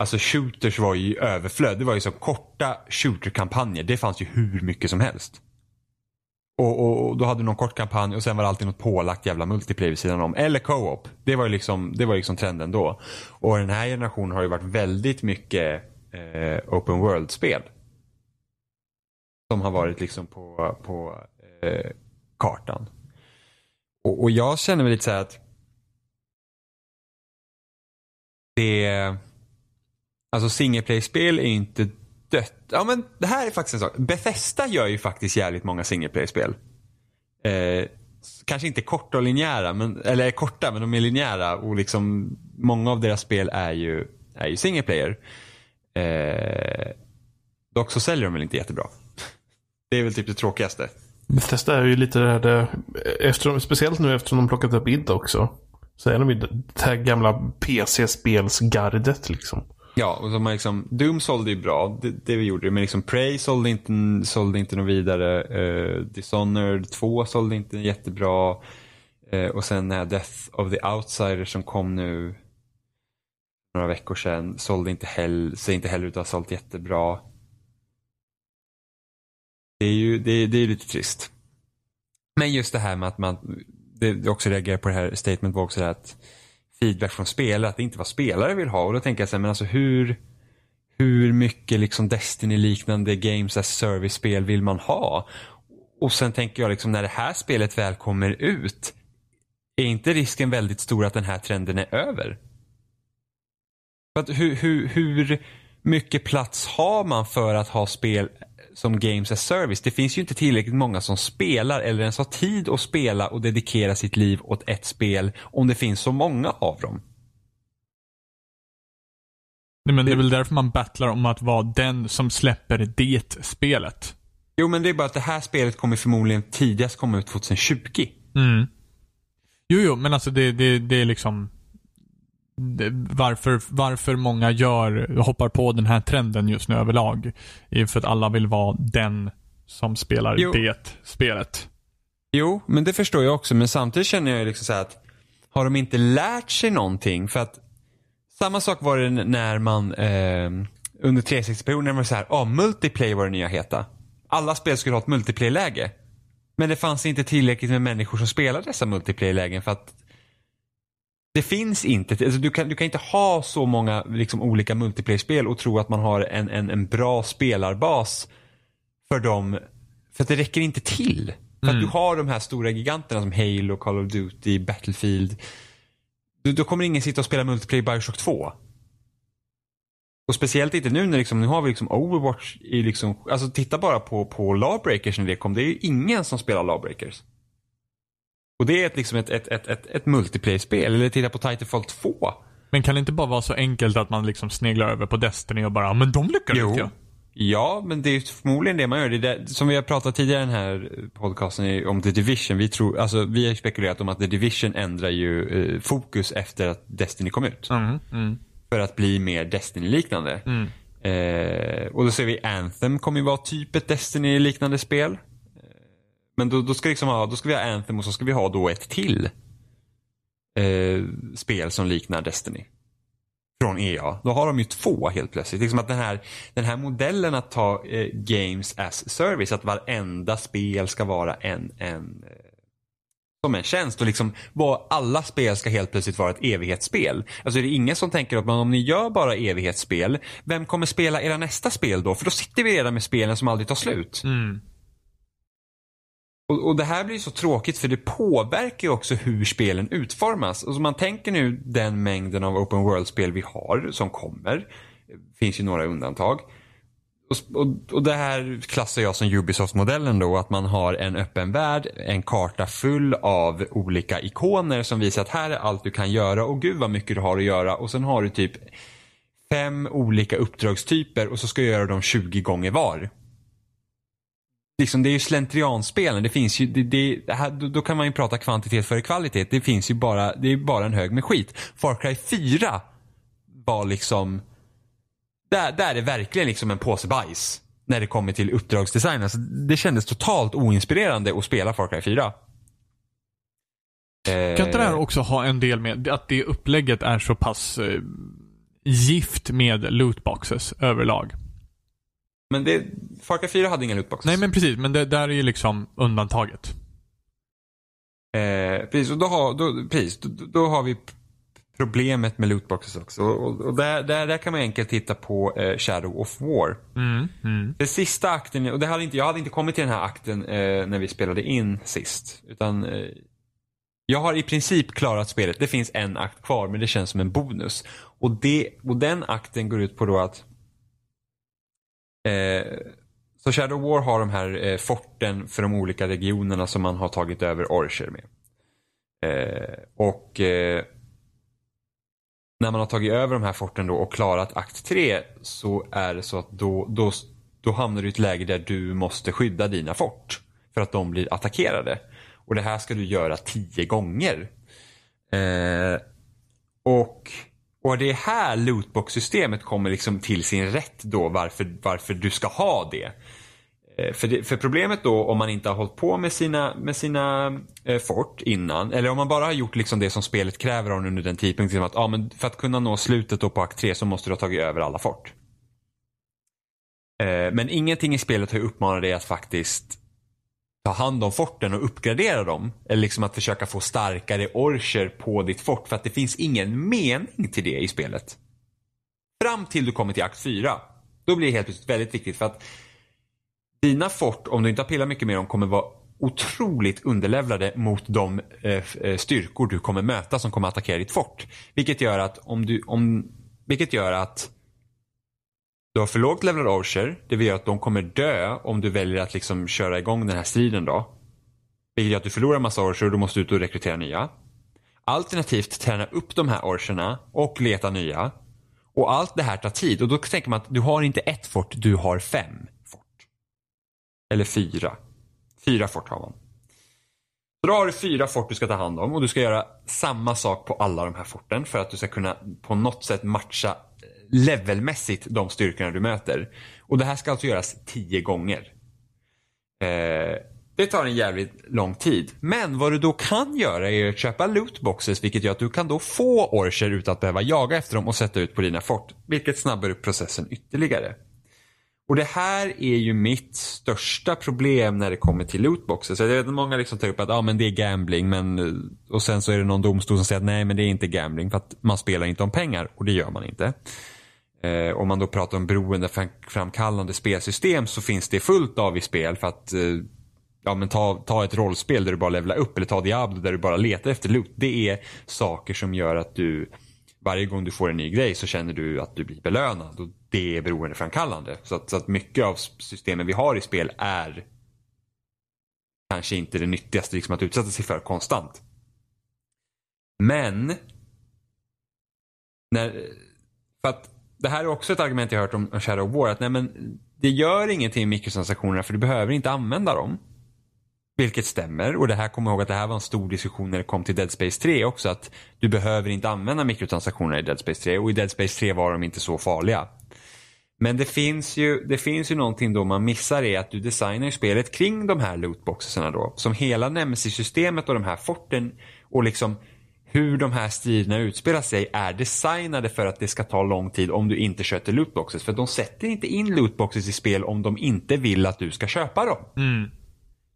Alltså shooters var ju överflöd. Det var ju så korta shooter-kampanjer. Det fanns ju hur mycket som helst. Och, och, och, då hade du någon kort kampanj och sen var det alltid något pålagt jävla multiplayer vid sidan om. Eller co-op. Det var ju liksom, det var liksom trenden då. Och den här generationen har ju varit väldigt mycket eh, open world-spel. Som har varit liksom på, på eh, kartan. Och, och, jag känner mig lite så här att det Alltså single play-spel är inte dött. Ja men det här är faktiskt en sak. Bethesda gör ju faktiskt jävligt många single spel Eh, kanske inte korta och linjära, men, eller korta men de är linjära och liksom många av deras spel är ju, är ju single player. Eh, dock så säljer de väl inte jättebra. Det är väl typ det tråkigaste. Bethesda är ju lite det här, det, efter, speciellt nu eftersom de plockat upp id också. Så är de ju det här gamla PC-spelsgardet liksom. Ja, och så man liksom, Doom sålde ju bra, det, det vi gjorde, men liksom Prey sålde inte, sålde inte något vidare. Uh, Dishonored 2 sålde inte jättebra. Uh, och sen uh, Death of the Outsider som kom nu några veckor sedan sålde inte heller, ser inte heller ut att ha sålt jättebra. Det är ju det, det är lite trist. Men just det här med att man, det också reagerar på det här statement var också det att feedback från spelare, att det inte var spelare vill ha. Och då tänker jag så här, men alltså hur, hur mycket liksom Destiny-liknande Games as Service-spel vill man ha? Och sen tänker jag liksom när det här spelet väl kommer ut, är inte risken väldigt stor att den här trenden är över? För att hur, hur, hur mycket plats har man för att ha spel som Games as Service. Det finns ju inte tillräckligt många som spelar eller ens har tid att spela och dedikera sitt liv åt ett spel om det finns så många av dem. Nej, men det är väl därför man battlar om att vara den som släpper det spelet. Jo, men det är bara att det här spelet kommer förmodligen tidigast komma ut 2020. Mm. Jo, jo, men alltså det, det, det är liksom varför, varför många gör, hoppar på den här trenden just nu överlag. För att alla vill vara den som spelar jo. det spelet. Jo, men det förstår jag också. Men samtidigt känner jag liksom så att har de inte lärt sig någonting? För att samma sak var det när man eh, under 360-perioden när man var så här, ja, oh, multiplayer var det nya heta. Alla spel skulle ha ett multiplayer-läge. Men det fanns inte tillräckligt med människor som spelade dessa multiplayer-lägen för att det finns inte, alltså du, kan, du kan inte ha så många liksom, olika multiplayer-spel och tro att man har en, en, en bra spelarbas för dem. För att det räcker inte till. För mm. att du har de här stora giganterna som Halo, Call of Duty, Battlefield. Du, då kommer ingen sitta och spela multiplayer Bioshock 2. Och speciellt inte nu när liksom, nu har vi liksom Overwatch i liksom, alltså titta bara på, på Lawbreakers när det kom. Det är ju ingen som spelar Lawbreakers. Och det är ett, liksom ett, ett, ett, ett, ett multiplayer-spel. Eller titta på Titanfall 2. Men kan det inte bara vara så enkelt att man liksom sneglar över på Destiny och bara, men de lyckades jo. ja. Ja, men det är förmodligen det man gör. Det där, som vi har pratat tidigare i den här podcasten om The Division. Vi, tror, alltså, vi har spekulerat om att The Division ändrar ju eh, fokus efter att Destiny kom ut. Mm, mm. För att bli mer Destiny-liknande. Mm. Eh, och då ser vi Anthem kommer ju vara typ ett Destiny-liknande spel. Men då, då, ska liksom ha, då ska vi ha Anthem och så ska vi ha då ett till. eh, spel som liknar Destiny. Från EA. Då har de ju två helt plötsligt. Liksom att den här, den här modellen att ta eh, games as service, att varenda spel ska vara en, en eh, som en tjänst och liksom vad alla spel ska helt plötsligt vara ett evighetsspel. Alltså det ingen som tänker att men om ni gör bara evighetsspel, vem kommer spela era nästa spel då? För då sitter vi redan med spelen som aldrig tar slut. Mm. Och, och det här blir så tråkigt för det påverkar ju också hur spelen utformas. Alltså man tänker nu den mängden av open world-spel vi har som kommer. Det finns ju några undantag. Och, och, och det här klassar jag som Ubisoft-modellen då, att man har en öppen värld, en karta full av olika ikoner som visar att här är allt du kan göra och gud vad mycket du har att göra och sen har du typ fem olika uppdragstyper och så ska du göra dem 20 gånger var. Liksom, det är ju slentrianspelen, det finns ju, det, det, här, då, kan man ju prata kvantitet före kvalitet. Det finns ju bara, det är bara en hög med skit. Far Cry 4 var liksom där, där är verkligen liksom en påse bajs. När det kommer till uppdragsdesign. Alltså, det kändes totalt oinspirerande att spela Far Cry 4. Eh, kan inte det här också ha en del med att det upplägget är så pass eh, gift med lootboxes överlag? Men det, Far Cry 4 hade inga lootboxes. Nej men precis, men det där är ju liksom undantaget. Eh, precis, och då har, då, precis, då, då har vi problemet med lootboxes också. Och, och där, där, där kan man enkelt titta på eh, Shadow of War. Mm, mm. Det sista akten, och det hade inte, jag hade inte kommit till den här akten eh, när vi spelade in sist. Utan eh, jag har i princip klarat spelet. Det finns en akt kvar men det känns som en bonus. Och, det, och den akten går ut på då att Eh, så Shadow War har de här eh, forten för de olika regionerna som man har tagit över Orcher med. Eh, och eh, när man har tagit över de här forten då och klarat akt 3 så är det så att då, då, då hamnar du i ett läge där du måste skydda dina fort. För att de blir attackerade. Och det här ska du göra tio gånger. Eh, och, och det är här lootbox-systemet kommer liksom till sin rätt då varför, varför du ska ha det. Eh, för, det, för, problemet då om man inte har hållit på med sina, med sina eh, fort innan, eller om man bara har gjort liksom det som spelet kräver av under den tidpunkten. Liksom att, ah, men för att kunna nå slutet då på akt 3 så måste du ha tagit över alla fort. Eh, men ingenting i spelet har uppmanat dig att faktiskt ta hand om forten och uppgradera dem. Eller liksom att försöka få starkare orcher på ditt fort. För att det finns ingen mening till det i spelet. Fram till du kommer till akt 4. Då blir det helt plötsligt väldigt viktigt för att dina fort, om du inte har pillat mycket med dem, kommer vara otroligt underlevlade mot de eh, eh styrkor du kommer möta som kommer attackera ditt fort. Vilket gör att om du, om, vilket gör att du har för lågt levelad orcher, det vill göra att de kommer dö om du väljer att liksom köra igång den här striden då. Vilket gör att du förlorar massa orcher och du måste ut och rekrytera nya. Alternativt träna upp de här orcherna och leta nya. Och allt det här tar tid och då tänker man att du har inte ett fort, du har fem. fort. Eller fyra. Fyra fort har man. Så då har du fyra fort du ska ta hand om och du ska göra samma sak på alla de här forten för att du ska kunna på något sätt matcha levelmässigt de styrkorna du möter. Och det här ska alltså göras tio gånger. Eh, det tar en jävligt lång tid. Men vad du då kan göra är att köpa lootboxes vilket gör att du kan då få orcher utan att behöva jaga efter dem och sätta ut på dina fort. Vilket snabbar upp processen ytterligare. Och det här är ju mitt största problem när det kommer till lootboxes. Jag vet att många liksom tar upp att ah, men det är gambling men, eh, och sen så är det någon domstol som säger att nej men det är inte gambling för att man spelar inte om pengar och det gör man inte. Eh, om man då pratar om beroendeframkallande spelsystem så finns det fullt av i spel för att eh, ja, men ta, ta ett rollspel där du bara levlar upp eller ta Diablo där du bara letar efter loot. Det är saker som gör att du varje gång du får en ny grej så känner du att du blir belönad och det är beroendeframkallande. Så att, så att mycket av systemen vi har i spel är kanske inte det nyttigaste liksom att utsätta sig för konstant. Men när, för att det här är också ett argument jag hört om Shadow War. Att nej men, det gör ingenting med mikrotransaktionerna för du behöver inte använda dem. Vilket stämmer och det här kommer jag ihåg att det här var en stor diskussion när det kom till Dead Space 3 också att du behöver inte använda mikrotransaktioner i Dead Space 3 och i Dead Space 3 var de inte så farliga. Men det finns ju, det finns ju någonting då man missar är att du designar ju spelet kring de här lootboxesarna då. Som hela Nemesis-systemet och de här forten och liksom hur de här striderna utspelar sig är designade för att det ska ta lång tid om du inte köper lootboxes. För de sätter inte in lootboxes i spel om de inte vill att du ska köpa dem.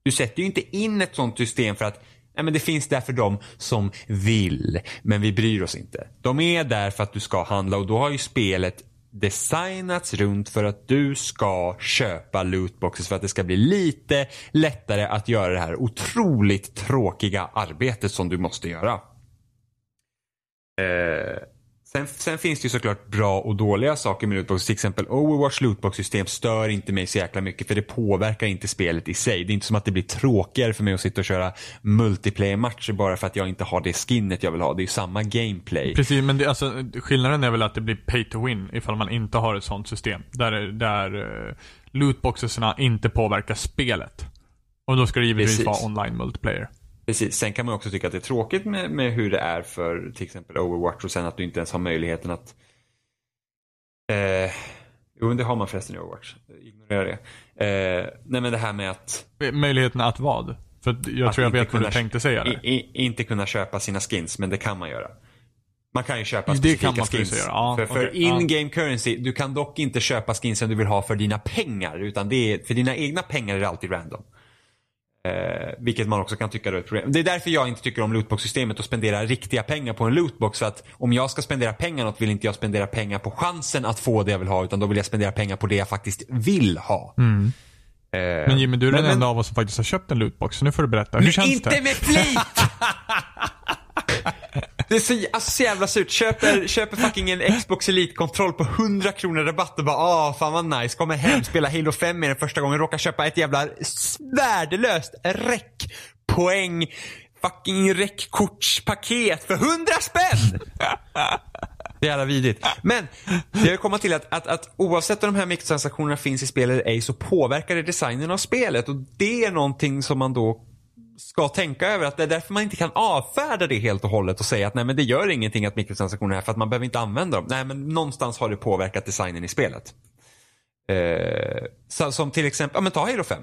Du sätter ju inte in ett sånt system för att Nej, men det finns där för dem som vill, men vi bryr oss inte. De är där för att du ska handla och då har ju spelet designats runt för att du ska köpa lootboxes för att det ska bli lite lättare att göra det här otroligt tråkiga arbetet som du måste göra. Eh, sen, sen finns det ju såklart bra och dåliga saker med lootboxes. Till exempel Overwatch lootbox-system stör inte mig så jäkla mycket för det påverkar inte spelet i sig. Det är inte som att det blir tråkigare för mig att sitta och köra multiplayer-matcher bara för att jag inte har det skinnet jag vill ha. Det är ju samma gameplay. Precis, men det, alltså, skillnaden är väl att det blir pay to win ifall man inte har ett sånt system. Där, där uh, lootboxesna inte påverkar spelet. Och då ska det givetvis Precis. vara online multiplayer. Precis. Sen kan man också tycka att det är tråkigt med, med hur det är för till exempel Overwatch och sen att du inte ens har möjligheten att eh, Jo, men det har man förresten i Overwatch. Ignorera det. Eh, nej men det här med att Möjligheten att vad? För jag Att tror jag vet vad du tänkte säga där. I, inte kunna köpa sina skins, men det kan man göra. Man kan ju köpa Det specifika skins. ja, för för ja. in-game currency, du kan dock inte köpa skinsen du vill ha för dina pengar. Utan det är, för dina egna pengar är det alltid random. Eh, vilket man också kan tycka är ett problem. Det är därför jag inte tycker om lootbox-systemet och spendera riktiga pengar på en lootbox. För att om jag ska spendera pengar något vill inte jag spendera pengar på chansen att få det jag vill ha. Utan då vill jag spendera pengar på det jag faktiskt vill ha. Eh, Mm. Men Jimmy, du är den men- enda av oss som faktiskt har köpt en lootbox. Så nu får du berätta. Hur känns inte det? med flit! Det är så, alltså, så jävla surt. Köper, köper fucking en Xbox Elite-kontroll på 100 kronor rabatt och bara ah fan vad nice. Kommer hem, spelar Halo 5 med den första gången. Råkar köpa ett jävla värdelöst värdelöst räckpoäng fucking räckkortspaket för 100 spänn! Det är jävla vidrigt. Men jag vill kommit till att, att, att oavsett om de här mikrotransaktionerna finns i spel eller ej så påverkar det designen av spelet. Och det är någonting som man då ska tänka över. Att det är därför man inte kan avfärda det helt och hållet och säga att nej men det gör ingenting att mikrotransaktioner är här för att man behöver inte använda dem. Nej men någonstans har det påverkat designen i spelet. Eh, så, som till exempel, ja men ta Halo 5.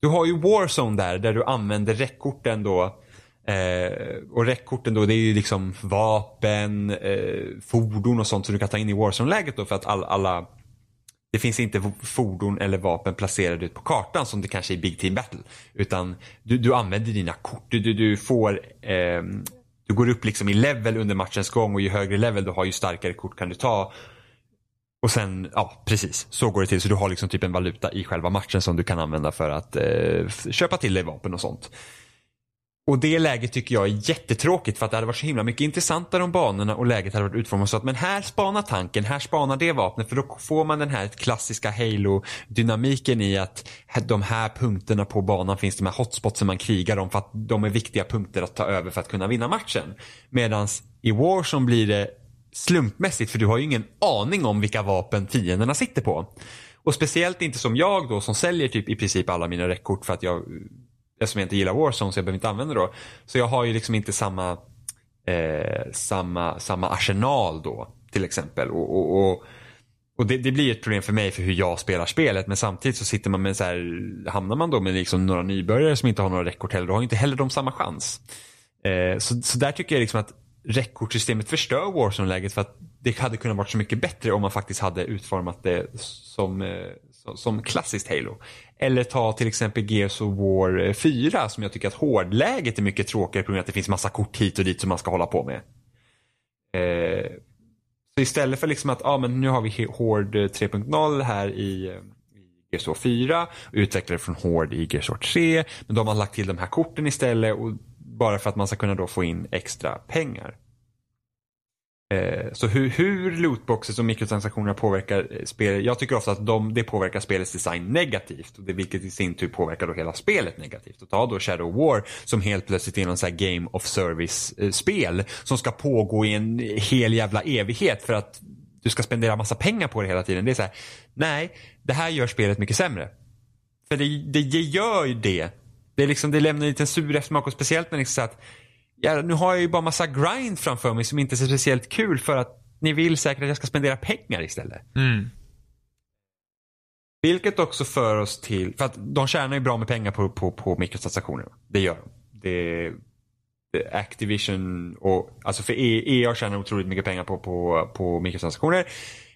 Du har ju Warzone där, där du använder räckkorten då. Eh, och räckkorten då, det är ju liksom vapen, eh, fordon och sånt som du kan ta in i Warzone-läget då för att all, alla det finns inte fordon eller vapen placerade ut på kartan som det kanske är i Big Team Battle. Utan du, du använder dina kort. Du, du, du får eh, du går upp liksom i level under matchens gång och ju högre level du har ju starkare kort kan du ta. Och sen, ja precis, så går det till. Så du har liksom typ en valuta i själva matchen som du kan använda för att eh, köpa till dig vapen och sånt. Och det läget tycker jag är jättetråkigt för att det hade varit så himla mycket intressantare om banorna och läget hade varit utformat så att men här spanar tanken, här spanar det vapnet för då får man den här klassiska Halo-dynamiken i att de här punkterna på banan finns de här hotspotsen man krigar om för att de är viktiga punkter att ta över för att kunna vinna matchen. Medan i Warzone blir det slumpmässigt för du har ju ingen aning om vilka vapen fienderna sitter på. Och speciellt inte som jag då som säljer typ i princip alla mina räckkort för att jag eftersom jag inte gillar Warzone så jag behöver inte använda det då. Så jag har ju liksom inte samma, eh, samma, samma arsenal då till exempel. Och, och, och, och det, det blir ett problem för mig för hur jag spelar spelet men samtidigt så sitter man med så här, hamnar man då med liksom några nybörjare som inte har några rekord heller, då har ju inte heller de samma chans. Eh, så, så där tycker jag liksom att rekordsystemet förstör Warzone-läget för att det hade kunnat vara så mycket bättre om man faktiskt hade utformat det som, eh, som, som klassiskt Halo. Eller ta till exempel Gears of War eh, 4 som jag tycker att hårdläget är mycket tråkigare på grund av att det finns massa kort hit och dit som man ska hålla på med. Eh, så istället för liksom att ah, men nu har vi Hård eh, 3.0 här i, eh, i Gears of War 4 och från Hård i Gears of War 3. Men då har man lagt till de här korten istället och bara för att man ska kunna då få in extra pengar. Eh, så hur, hur lootboxes och mikrotransaktioner påverkar eh, spelet. Jag tycker ofta att de, det påverkar spelets design negativt. Och det, vilket i sin tur påverkar då hela spelet negativt. Och ta då Shadow War som helt plötsligt är någon sån här game of Service spel. Eh, som ska pågå i en hel jävla evighet för att du ska spendera massa pengar på det hela tiden. Det är så här, nej, det här gör spelet mycket sämre. För det, det, det gör ju det. Det, är liksom, det lämnar en liten sur eftersmak och speciellt när det är så att ja, nu har jag ju bara massa grind framför mig som inte är speciellt kul för att ni vill säkert att jag ska spendera pengar istället. Mm. Vilket också för oss till, för att de tjänar ju bra med pengar på, på, på mikrotransaktioner. Det gör de. Det, Activision och, alltså för EA tjänar otroligt mycket pengar på, på, på mikrotransaktioner.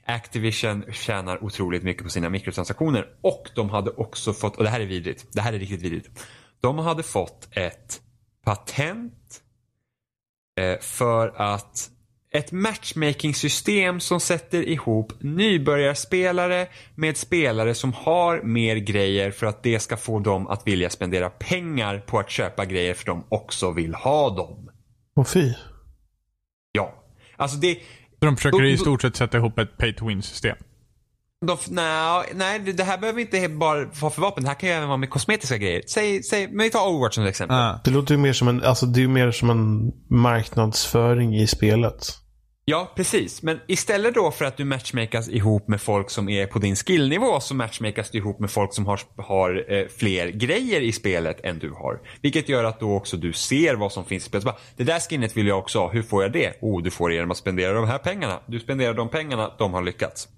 Activision tjänar otroligt mycket på sina mikrotransaktioner och de hade också fått, och det här är vidrigt, det här är riktigt vidrigt. De hade fått ett patent för att ett matchmaking-system som sätter ihop nybörjarspelare med spelare som har mer grejer för att det ska få dem att vilja spendera pengar på att köpa grejer för de också vill ha dem. Och fy. Ja. Alltså det... Så de försöker i stort sett sätta ihop ett pay to win-system. De, nej, nej, det här behöver inte bara vara för vapen. Det här kan ju även vara med kosmetiska grejer. Säg, säg, men vi tar Overwatch som ett exempel. Ah. Det låter ju mer som en, alltså det är ju mer som en marknadsföring i spelet. Ja, precis. Men istället då för att du matchmakas ihop med folk som är på din skillnivå så matchmakas du ihop med folk som har, har eh, fler grejer i spelet än du har. Vilket gör att då också du ser vad som finns i spelet. Bara, det där skinnet vill jag också ha. Hur får jag det? Oh, du får det genom att spendera de här pengarna. Du spenderar de pengarna, de har lyckats.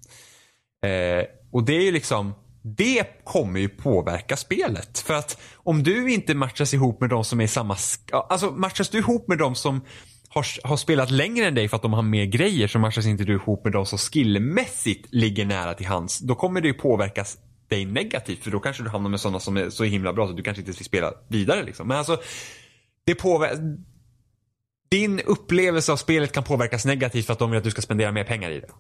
Eh, och det är ju liksom det kommer ju påverka spelet. För att om du inte matchas ihop med de som är i samma... Alltså matchas du ihop med de som har, har spelat längre än dig för att de har mer grejer så matchas inte du ihop med de som skillmässigt ligger nära till hands. Då kommer det ju påverkas dig negativt för då kanske du hamnar med sådana som är så himla bra så du kanske inte vill spela vidare liksom. Men alltså det påverkar din upplevelse av spelet kan påverkas negativt för att de vill att du ska spendera mer pengar i det.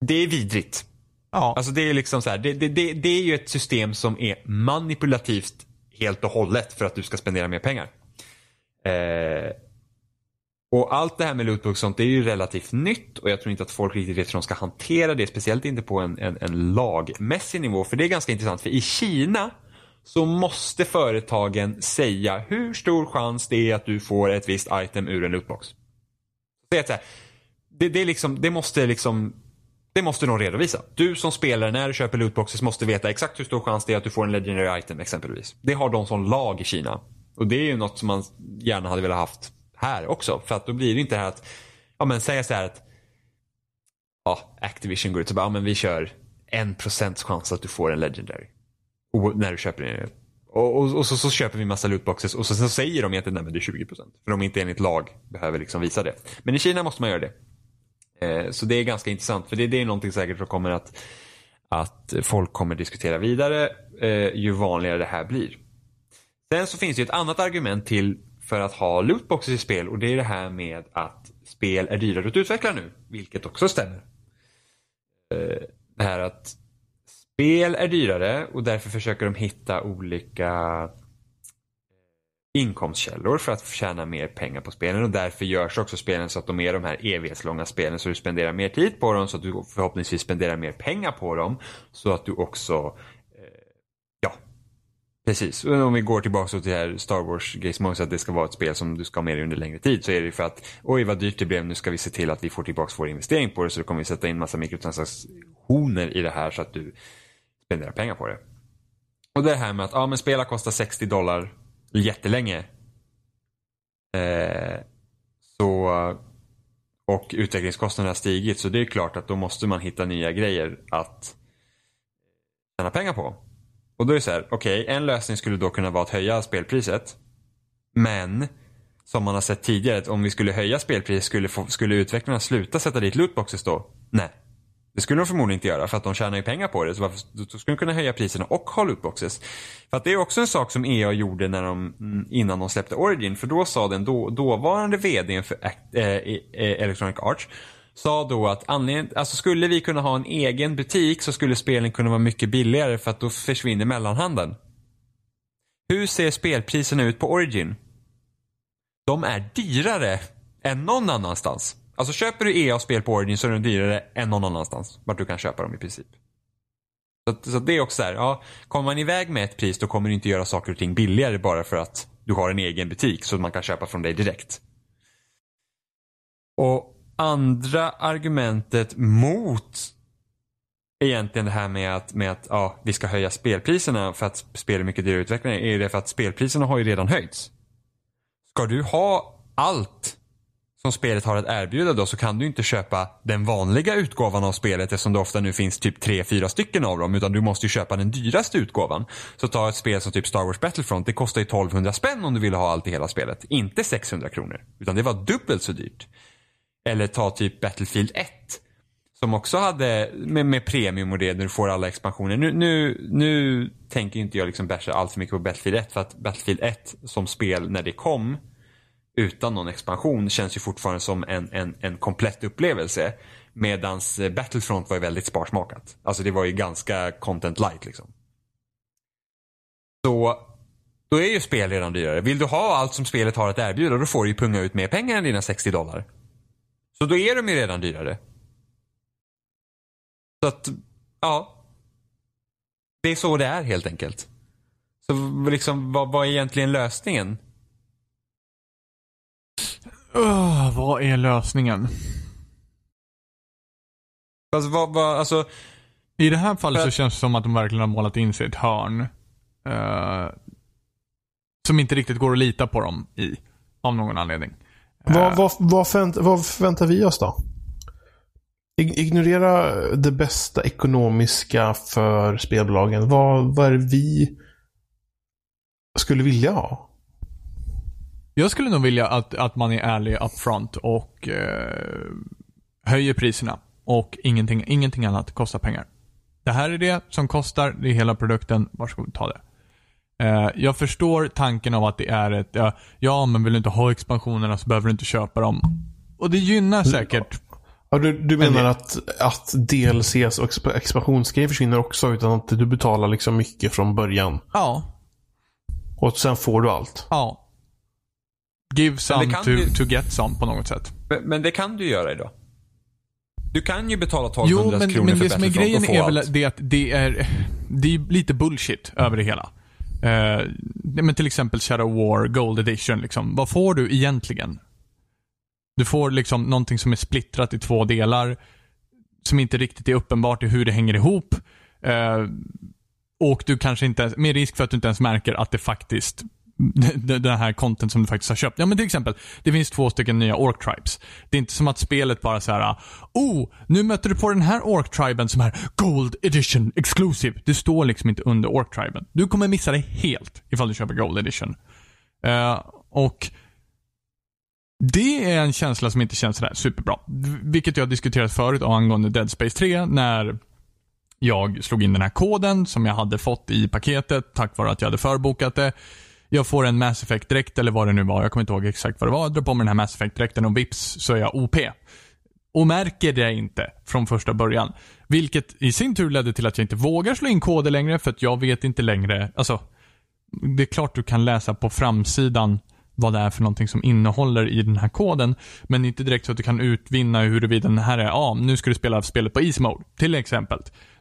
Det är vidrigt. Ja. Alltså det är liksom så här, det, det, det, det är ju ett system som är manipulativt helt och hållet för att du ska spendera mer pengar. Eh, och allt det här med lootbook och sånt det är ju relativt nytt och jag tror inte att folk riktigt vet hur de ska hantera det. Speciellt inte på en, en, en lagmässig nivå. För det är ganska intressant. För i Kina så måste företagen säga hur stor chans det är att du får ett visst item ur en lootbox. Det, är så här, det, det, är liksom, det måste liksom det måste de redovisa. Du som spelare när du köper lootboxes måste veta exakt hur stor chans det är att du får en legendary item exempelvis. Det har de som lag i Kina. Och det är ju något som man gärna hade velat haft här också. För att då blir det inte det här att, ja men säga så här att, ja Activision går ut och bara, ja men vi kör en procents chans att du får en legendary. Och, när du köper den. Och, och, och så, så köper vi massa lootboxes och så, så säger de egentligen nej men det är 20%. För de inte enligt lag behöver liksom visa det. Men i Kina måste man göra det. Eh, Så det är ganska intressant för det, det är någonting säkert som kommer att, att folk kommer diskutera vidare eh, ju vanligare det här blir. Sen så finns det ju ett annat argument till för att ha lootboxes i spel och det är det här med att spel är dyrare att utveckla nu, vilket också stämmer. Eh, Det här att spel är dyrare och därför försöker de hitta olika inkomstkällor för att tjäna mer pengar på spelen. Och därför görs också spelen så att de är de här evighetslånga spelen. Så du spenderar mer tid på dem så att du förhoppningsvis spenderar mer pengar på dem. Så att du också eh, ja precis. Om vi går tillbaka till det här Star Wars Gaze så att det ska vara ett spel som du ska ha med dig under längre tid så är det ju för att oj vad dyrt det blev. Nu ska vi se till att vi får tillbaka vår investering på det så då kommer vi sätta in massa mikrotransaktioner i det här så att du spenderar pengar på det. Och det här med att ja, men spela kostar 60 dollar jättelänge. Eh, så, och utvecklingskostnaderna har stigit så det är klart att då måste man hitta nya grejer att tjäna pengar på. Och då är det så här, okej, en lösning skulle då kunna vara att höja spelpriset. Men som man har sett tidigare, att om vi skulle höja spelpriset skulle, få, skulle utvecklarna sluta sätta dit lootboxes då? Nej. Det skulle de förmodligen inte göra för att de tjänar ju pengar på det. Så varför, då skulle de kunna höja priserna och ha lootboxes. För att det är också en sak som EA gjorde när de, mm, innan de släppte Origin. För då sa den då, dåvarande vdn för Act- eh, e, eh, Electronic Arts sa då att anledningen, alltså skulle vi kunna ha en egen butik så skulle spelen kunna vara mycket billigare för att då försvinner mellanhanden. Hur ser spelpriserna ut på Origin? De är dyrare än någon annanstans. Alltså köper du EA-spel på Origin så är de dyrare än någon annanstans. Vart du kan köpa dem i princip. Så, att- så att det är också så här, ja, kommer man iväg med ett pris då kommer du inte göra saker och ting billigare bara för att du har en egen butik så att man kan köpa från dig direkt. Och andra argumentet mot egentligen det här med att, med att ja, vi ska höja spelpriserna för att spel är mycket dyrare utveckling är ju det för att spelpriserna har ju redan höjts. Ska du ha allt som spelet har att erbjuda då så kan du inte köpa den vanliga utgåvan av spelet eftersom det ofta nu finns typ tre fyra stycken av dem utan du måste ju köpa den dyraste utgåvan. Så ta ett spel som typ Star Wars Battlefront, det kostar ju 1200 spänn om du vill ha allt i hela spelet. Inte 600 kronor. Utan det var dubbelt så dyrt. Eller ta typ Battlefield 1. Som också hade med, med premium och det när du får alla expansioner. Nu, nu, nu tänker inte jag liksom basha allt för mycket på Battlefield 1 för att Battlefield 1 som spel när det kom utan någon expansion känns ju fortfarande som en, en, en komplett upplevelse. Medans eh, Battlefront var ju väldigt sparsmakat. Alltså det var ju ganska content light liksom. Så då är ju spel redan dyrare. Vill du ha allt som spelet har att erbjuda då får du ju punga ut mer pengar än dina 60 dollar. Så då är de ju redan dyrare. Så att, ja. Det är så det är helt enkelt. Så liksom, vad, vad är egentligen lösningen? Öh, vad är lösningen? Alltså, vad, vad, alltså, I det här fallet För så känns det som att de verkligen har målat in sig i ett hörn. eh, som inte riktigt går att lita på dem i. Av någon anledning. Vad, vad, vad, förvänt, vad förväntar vi oss då? Ig- Ignorera det bästa ekonomiska för spelbolagen. Vad, vad är det vi skulle vilja ha? Jag skulle nog vilja att, att man är ärlig upfront och eh, höjer priserna. Och ingenting, ingenting annat kostar pengar. Det här är det som kostar, det är hela produkten, varsågod ta det. Eh, jag förstår tanken av att det är ett, ja, ja men vill du inte ha expansionerna så behöver du inte köpa dem. Och det gynnar säkert Ja, du, du menar att, att DLCs och exp- expansionsgrejer försvinner också utan att du betalar liksom mycket från början. Ja, Och sen får du allt. ja. Give some to, ju- to get some på något sätt. men, men det kan du göra idag. Du kan ju betala Jo, 1200 men, kronor men för det som är grejen är väl det att det är, det är lite bullshit över det hela. Eh, men till exempel Shadow War Gold Edition, liksom. vad får du egentligen? Du får liksom någonting som är splittrat i två delar, som inte riktigt är uppenbart i hur det hänger ihop. Eh, och du kanske inte, med risk för att du inte ens märker att det faktiskt den här content som du faktiskt har köpt. Ja men till exempel, det finns två stycken nya Orc Tribes. Det är inte som att spelet bara så här. Oh, nu möter du på den här Orc Triben som är Gold Edition Exclusive. Det står liksom inte under Orc Triben. Du kommer missa det helt ifall du köper Gold Edition. Uh, och det är en känsla som inte känns sådär superbra. Vilket jag har diskuterat förut angående Dead Space 3 när jag slog in den här koden som jag hade fått i paketet tack vare att jag hade förbokat det. Jag får en Mass Effect-dräkt eller vad det nu var. Jag kommer inte ihåg exakt vad det var. Jag drar på mig den här Mass Effect-dräkten och vips så är jag OP. Och märker det inte från första början. Vilket i sin tur ledde till att jag inte vågar slå in koder längre för att jag vet inte längre. Alltså, det är klart du kan läsa på framsidan vad det är för någonting som innehåller i den här koden. Men inte direkt så att du kan utvinna huruvida den här är, ja, nu ska du spela spelet på Easy Mode. Till exempel.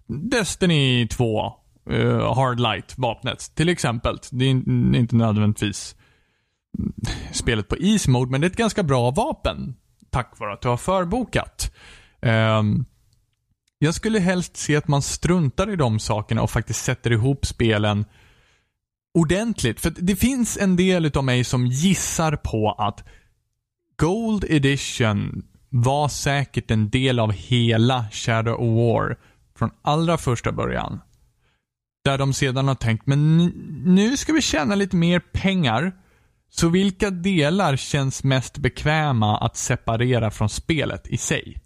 Destiny 2, uh, Hard Light, vapnet. Till exempel. Det är inte nödvändigtvis spelet på Easy Mode, men det är ett ganska bra vapen. Tack vare att du har förbokat. Um, jag skulle helst se att man struntar i de sakerna och faktiskt sätter ihop spelen ordentligt. För det finns en del utav mig som gissar på att Gold Edition var säkert en del av hela Shadow of War från allra första början. Där de sedan har tänkt, men nu ska vi tjäna lite mer pengar. Så vilka delar känns mest bekväma att separera från spelet i sig?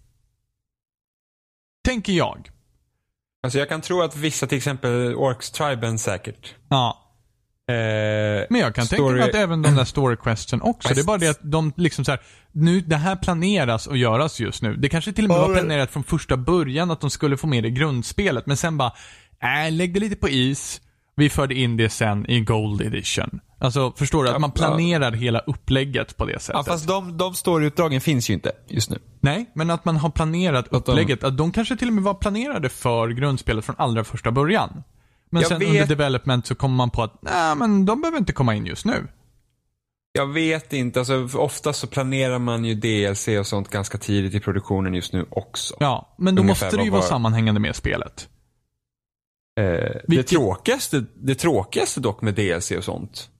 Tänker jag. Alltså jag kan tro att vissa, till exempel Orcs Triben säkert. Ja. Eh, Men jag kan tänka story- mig att även de där story questen också. Det är bara det att de liksom så här, nu, det här planeras att göras just nu. Det kanske till och med var planerat från första början att de skulle få med det i grundspelet. Men sen bara, äh, lägg det lite på is. Vi förde in det sen i Gold Edition. Alltså, förstår du? Att man planerar hela upplägget på det sättet. Ja fast de, de storyutdragen finns ju inte just nu. Nej, men att man har planerat upplägget. Att de kanske till och med var planerade för grundspelet från allra första början. Men Jag sen vet- under development så kommer man på att, nej men de behöver inte komma in just nu. Jag vet inte, alltså ofta så planerar man ju DLC och sånt ganska tidigt i produktionen just nu också. Ja, men då Ungefär måste det ju vara var- sammanhängande med spelet. Eh, det, tråkigaste, det tråkigaste dock med DLC och sånt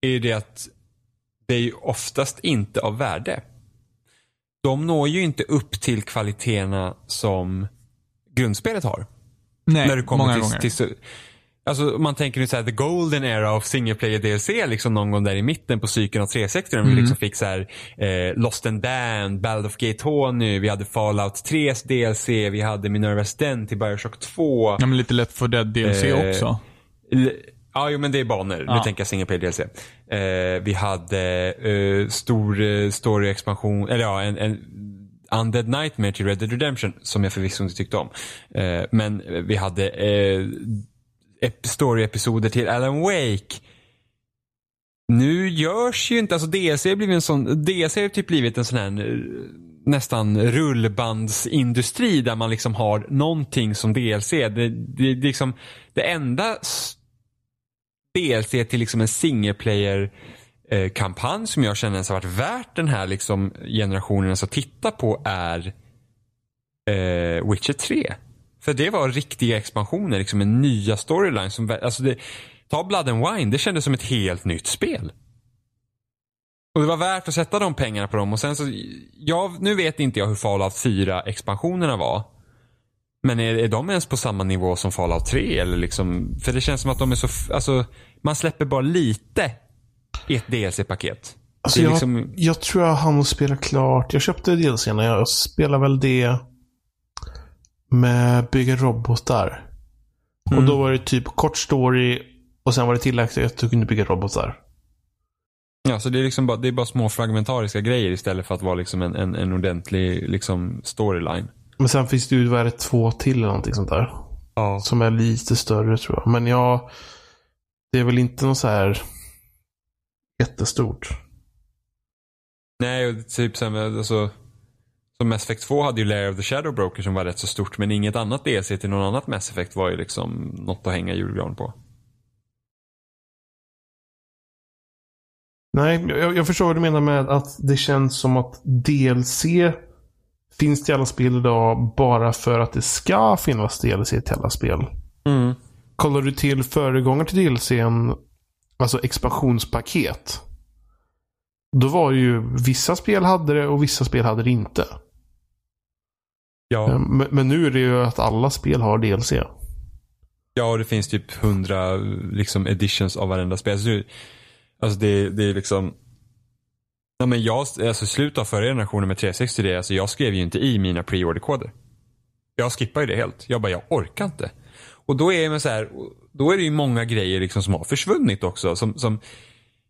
är ju det att det är ju oftast inte av värde. de når ju inte upp till kvaliteterna som grundspelet har. Nej, när du kommer många till, gånger. till Alltså om man tänker nu såhär the golden era of single player DLC liksom någon gång där i mitten på cykeln av 360 när vi Mm. liksom fick såhär eh, Lost and Damned, Ballad of Gay Tony, vi hade Fallout 3s DLC, vi hade Minerva's Den till Bioshock 2. Ja, men lite lätt för Dead DLC Eh, också. Ja, jo, men det är banor. Ja. Nu tänker jag single player DLC. Eh, vi hade eh, stor eh, story-expansion, eller ja, en, en Undead Nightmare till Red Dead Redemption som jag förvisso inte tyckte om. Eh, men vi hade eh, story-episoder till Alan Wake. Nu görs ju inte, alltså DLC har blivit en sån, DLC har typ blivit en sån här eh, nästan rullbandsindustri där man liksom har någonting som DLC. Det, det, det, är liksom, det enda DLC till liksom en single player eh, kampanj som jag känner ens har varit värt den här liksom generationen att titta på är eh, Witcher 3. För det var riktiga expansioner, liksom en nya storyline som, vä- alltså det, ta Blood and Wine, det kändes som ett helt nytt spel. Och det var värt att sätta de pengarna på dem och sen så, jag, nu vet inte jag hur Fallout 4 expansionerna var. Men är, är de ens på samma nivå som Fallout 3 eller liksom, för det känns som att de är så, alltså man släpper bara lite i ett DLC-paket. Alltså jag, liksom- jag tror jag hann spela klart. Jag köpte DLCn. Jag spelade väl det med bygga robotar. Och Mm. då var det typ kort story och sen var det tillägg att du kunde bygga robotar. Ja, så det är liksom bara, det är bara små fragmentariska grejer istället för att vara liksom en, en, en ordentlig liksom storyline. Men sen finns det ju, vad är det, två till eller någonting sånt där. Ja. Som är lite större tror jag. Men jag, det är väl inte något så här jättestort. Nej, och typ sen, alltså, som Mass Effect 2 hade ju Lair of the Shadow Broker som var rätt så stort, men inget annat DLC till någon annat Mass Effect var ju liksom något att hänga julgran på. Nej, jag, jag förstår vad du menar med att det känns som att DLC finns till alla spel idag bara för att det ska finnas DLC till alla spel. Mm. Kollar du till föregångaren till DLCn, alltså expansionspaket. Då var ju vissa spel hade det och vissa spel hade det inte. Ja. Men, men nu är det ju att alla spel har DLC. ja, och det finns typ hundra liksom, editions av varenda spel. Så, det- alltså det, det är liksom Ja, men jag, alltså slutet av förra generationen med 360 det, alltså jag skrev ju inte i mina pre-order-koder. Jag skippar ju det helt. Jag bara, jag orkar inte. Och då är det så här, då är det ju många grejer liksom som har försvunnit också. Som, som,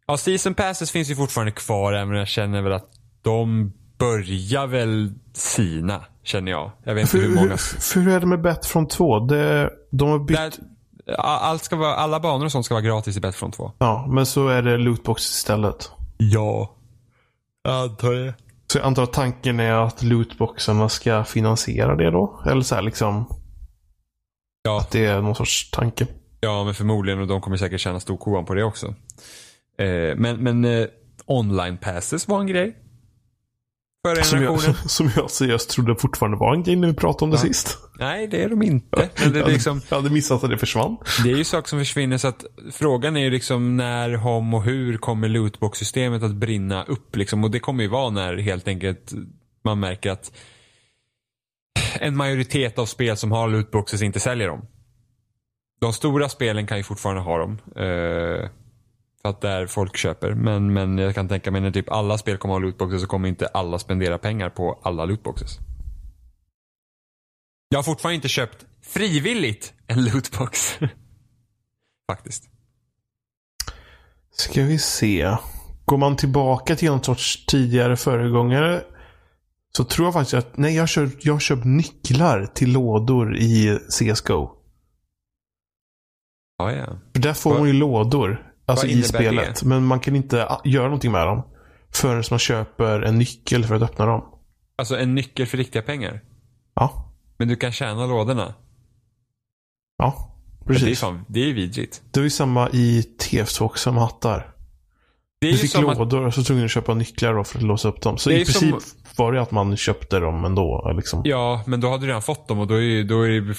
ja, season passes finns ju fortfarande kvar, om jag känner väl att de börjar väl sina, känner jag. Jag vet inte För, hur många. för hur är det med Battlefront 2? Det, de har bytt... Där, allt ska vara, alla banor och sånt ska vara gratis i Battlefront 2. Ja, men så är det lootbox istället. Ja. Jag antar det. Så jag antar att tanken är att lootboxarna ska finansiera det då? Eller så här liksom. Ja. Att det är någon sorts tanke. Ja, men förmodligen och de kommer säkert tjäna storkovan på det också. Eh, men men eh, online passes var en grej. Förra Som jag, som jag seriöst trodde fortfarande var en grej när vi pratade om det Ja. sist. Nej, det är de inte. Men det, är liksom, jag hade missat att det försvann. det är ju saker som försvinner så att frågan är ju liksom när, om och hur kommer lootbox-systemet att brinna upp liksom. Och det kommer ju vara när helt enkelt man märker att en majoritet av spel som har lootboxes inte säljer dem. De stora spelen kan ju fortfarande ha dem. Eh, för att där folk köper. Men, men jag kan tänka mig när typ alla spel kommer ha lootboxes så kommer inte alla spendera pengar på alla lootboxes. Jag har fortfarande inte köpt frivilligt en lootbox. Faktiskt. Ska vi se. Går man tillbaka till någon sorts tidigare föregångare. Så tror jag faktiskt att, nej jag har köpt, jag har köpt nycklar till lådor i CSGO. Ja, ja. För där får man ju lådor. Alltså i spelet. det? Men man kan inte göra någonting med dem. Förrän man köper en nyckel för att öppna dem. Alltså en nyckel för riktiga pengar. Ja. Men du kan tjäna lådorna. Ja. Det är, Precis. fan, det är vidrigt. Det var ju samma i TF2 också med hattar. Du fick som att, lådor och så tvungen att köpa nycklar då för att låsa upp dem. Så i princip som- var det att man köpte dem ändå. Liksom. Ja, men då hade du redan fått dem och då, är, då, är det,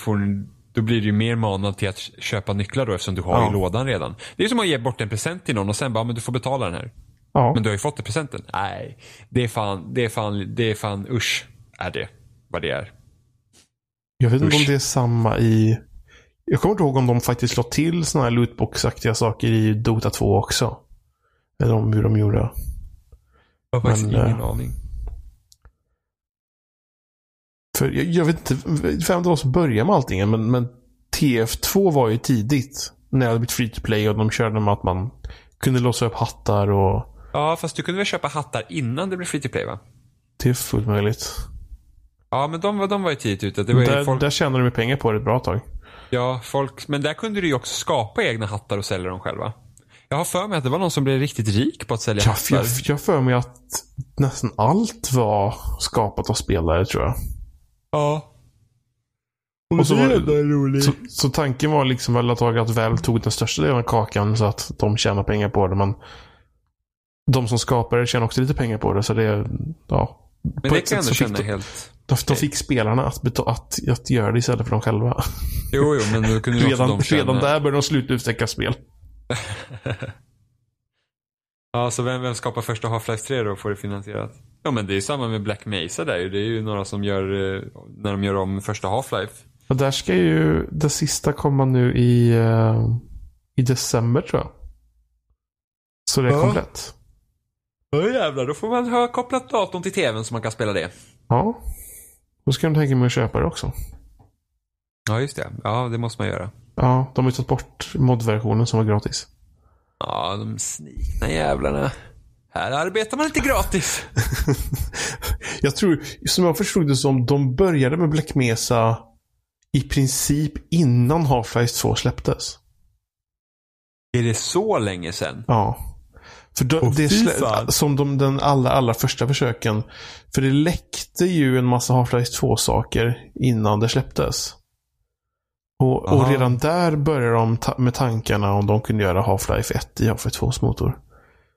då blir du ju mer manad till att köpa nycklar då eftersom du har Ja. i lådan redan. Det är som att ge bort en present till någon och sen bara, men du får betala den här. Ja. Men du har ju fått det i presenten. Nej, det är fan, det är fan, det är fan usch. Är det vad det är. Jag vet inte om det är samma i... Jag kommer inte ihåg om de faktiskt la till såna här lootbox-aktiga saker i Dota 2 också. Eller om hur de gjorde. Jag har faktiskt Men, ingen eh, aning. För jag, jag vet inte vem det var som började med allting. Men, men TF2 var ju tidigt. När det hade blivit free to play och de körde med att man kunde låsa upp hattar och... Ja, fast du kunde väl köpa hattar innan det blev free to play va? Det är fullt möjligt. Ja, men de, var- de var ju tidigt ute. Det var Där, folk, där tjänade de pengar på det ett bra tag. ja, folk, men där kunde du ju också skapa egna hattar och sälja dem själva. Jag har för mig att det var någon som blev riktigt rik på att sälja Jag, hattar. jag, jag har för mig att nästan allt var skapat av spelare tror jag. Ja. Och så, var, roligt. så, så tanken var liksom väl att, att Valve tog den största delen av kakan så att de tjänar pengar på det. Men de som skapar det tjänar också lite pengar på det. Så det ja. Men På det kan jag ändå känna de- helt... De, de fick spelarna att, beta- att, att göra det istället för dem själva. Jo, jo, men då kunde ju Redan, de känna... redan där började de sluta utveckla spel. Ja, så vem, vem skapar första Half-Life 3 då och får det finansierat? Ja, men det är ju samma med Black Mesa där ju. Det är ju några som gör, eh, när de gör om första Half-Life. Och där ska ju det sista komma nu i, eh, i december tror jag. Så det är Ja. komplett. Ja jävlar, då får man ha kopplat datorn till tvn så man kan spela det. Ja. Då ska de tänka mig att köpa det också. Ja, just det. Ja, det måste man göra. Ja, de har ju tagit bort modversionen som var gratis. Ja, de snikna jävlarna. Här arbetar man inte gratis. jag tror, som jag förstod det som, de började med Black Mesa i princip innan Half-Life 2 släpptes. Är det så länge sedan? Ja. För Åh, det fan. som de, den allra, allra första försöken. För det läckte ju en massa Half-Life 2-saker innan det släpptes. Och, och redan där började de ta- med tankarna om de kunde göra Half-Life 1 i Half-Life 2s motor.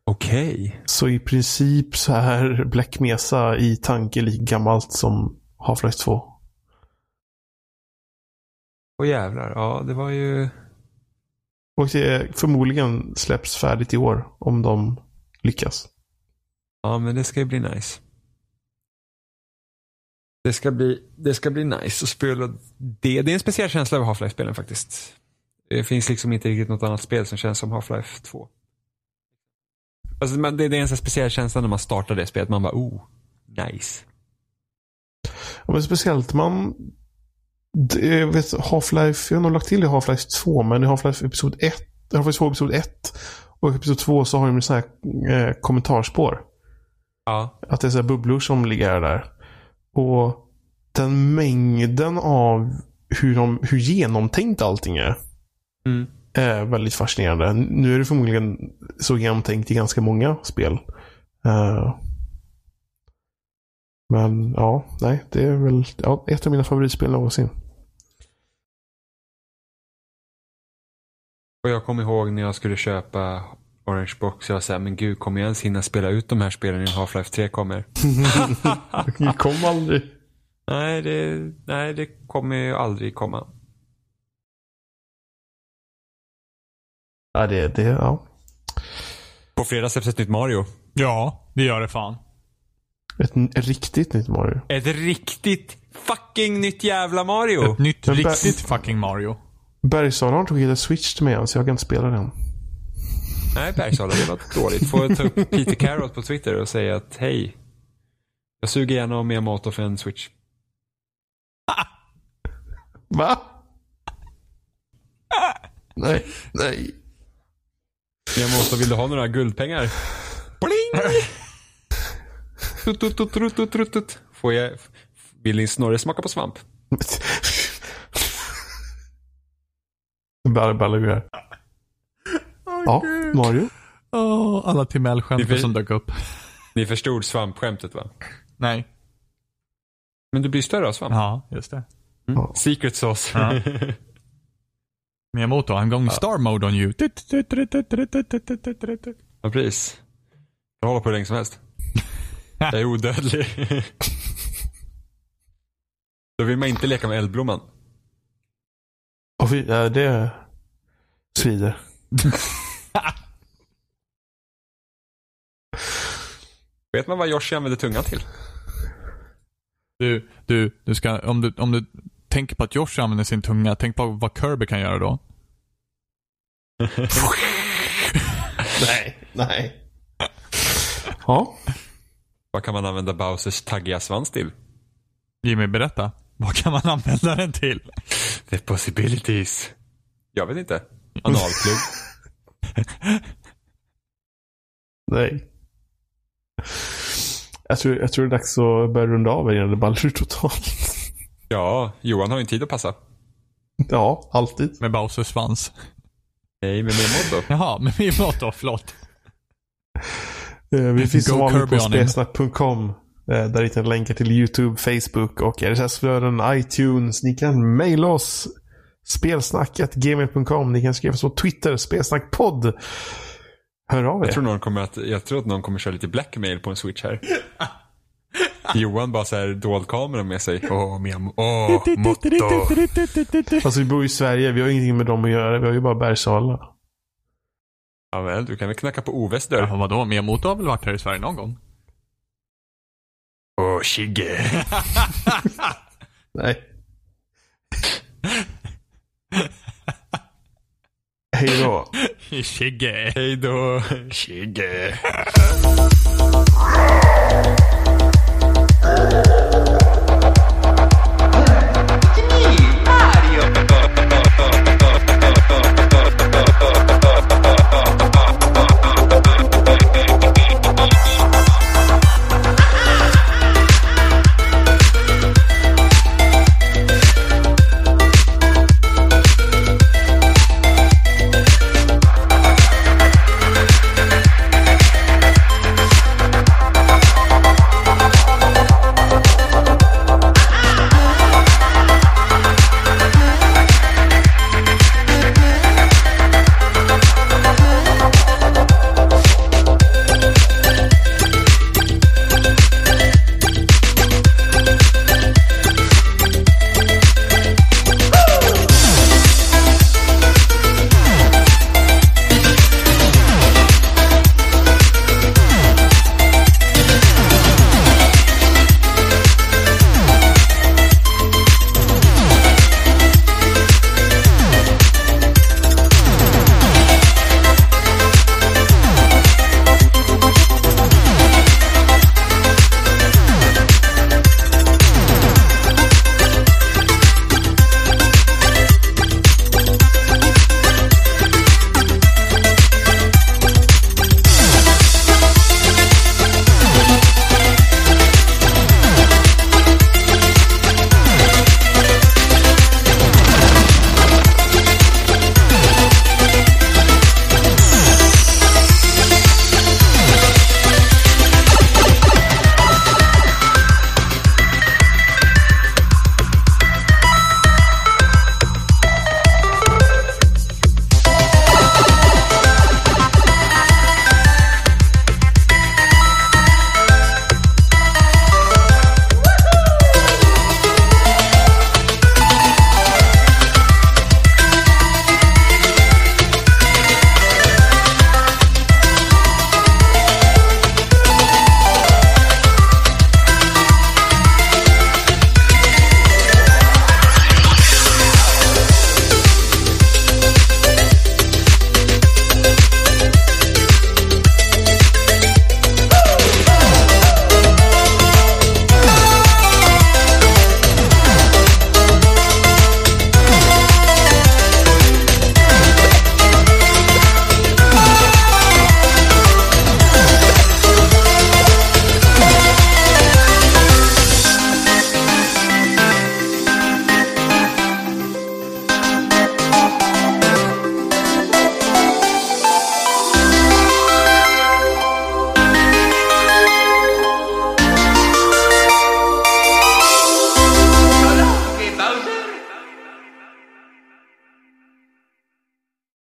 Okej. Så i princip så är Black Mesa i tanke lika gammalt som Half-Life 2. Åh jävlar. Ja, det var ju... Och det förmodligen släpps färdigt i år om de lyckas. Ja, men det ska ju bli nice. Det ska bli, det ska bli nice att spela det. Det är en speciell känsla över Half-Life-spelen faktiskt. Det finns liksom inte riktigt något annat spel som känns som Half-Life 2. Alltså, man- det, det är en sån speciell känsla när man startar det spelet. Man bara, oh, nice. Ja, men speciellt man... Det, jag vet, Half-Life, jag har nog lagt till i Half-Life 2, men i Half-Life Episod 1, Half-Life 2 Episod 1 och Episod 2 så har de så här eh, kommentarspår. Ja. Att det är så bubblor som ligger där. Och den mängden av hur, de, hur genomtänkt allting är. Mm. är väldigt fascinerande. Nu är det förmodligen så genomtänkt i ganska många spel. Eh, men ja, nej, det är väl ja, ett av mina favoritspel någonsin. Och jag kommer ihåg när jag skulle köpa Orange Box. Jag sa, men gud, kommer jag ens hinna spela ut de här spelen innan Half-Life 3 kommer? Det kom aldrig. nej, det, nej, det kommer ju aldrig komma. Ja, det, det, ja. På fredag släpps ett nytt Mario. Ja, det gör det fan. Ett, n- riktigt nytt Mario. Ett riktigt fucking nytt jävla Mario. Ett nytt Men riktigt fucking Mario. Bergsala har inte skickat Switch till mig än, så jag kan inte spela den. Nej, Bergsala, det var dåligt. Får jag ta upp Peter Carrot på Twitter och säga att hej. Jag suger gärna om Miyamoto för en Switch. Va? nej, nej. Miyamoto, vill du ha några guldpengar? Bling! Tut, tut, tut, tut. Får jag... Vill din snorre smaka på svamp? Här. Ja, Mario. Åh, alla Timell-skämt vill- som dök upp. Ni förstod svampskämtet va? Nej. Men du blir större av svamp. Ja, just det. Mm. Secret sauce. Ja. Miyamoto, I'm going star mode on you. ja, precis. Jag håller på hur länge som helst. Jag är odödlig. Då vill man inte leka med eldblomman. Och vi, ja, det svider. Vet man vad Yoshi använder tungan till? Du, du, du ska, om du, om du tänker på att Josh använder sin tunga, tänk på vad Kirby kan göra då. Nej, nej. Ja. Vad kan man använda Bowsers taggiga svans till? Jimmy, berätta. Vad kan man använda den till? The possibilities. Jag vet inte. Analplugg. Nej. Jag tror, jag tror det är dags att börja runda av innan det ballar ur totalt. ja, Johan har ju en tid att passa. Ja, alltid. Med Bowsers svans. Nej, med mer motto. Jaha, med min motto, förlåt. Eh, Vi finns som Go vanligt Kirby på spelsnack.com. eh, Där hittar ni länkar till YouTube, Facebook och RSS-flöden, iTunes. Ni kan mejla oss. Spelsnacket, gmail.com. Ni kan skriva oss på Twitter, spelsnackpodd. Hör av er. Jag tror, någon kommer att, jag tror att någon kommer köra lite blackmail på en switch här. Johan bara så här dold kamera med sig. Åh, min, åh, motto. Alltså vi bor i Sverige. Vi har ingenting med dem att göra. Vi har ju bara Bergsala. Ja, väl, du kan väl knacka på Oves dörr. Ja, vadå? Miyamoto har väl varit här i Sverige någon gång? Åh, Shigge. Nej. Hejdå. Shigge. Hejdå. Shigge.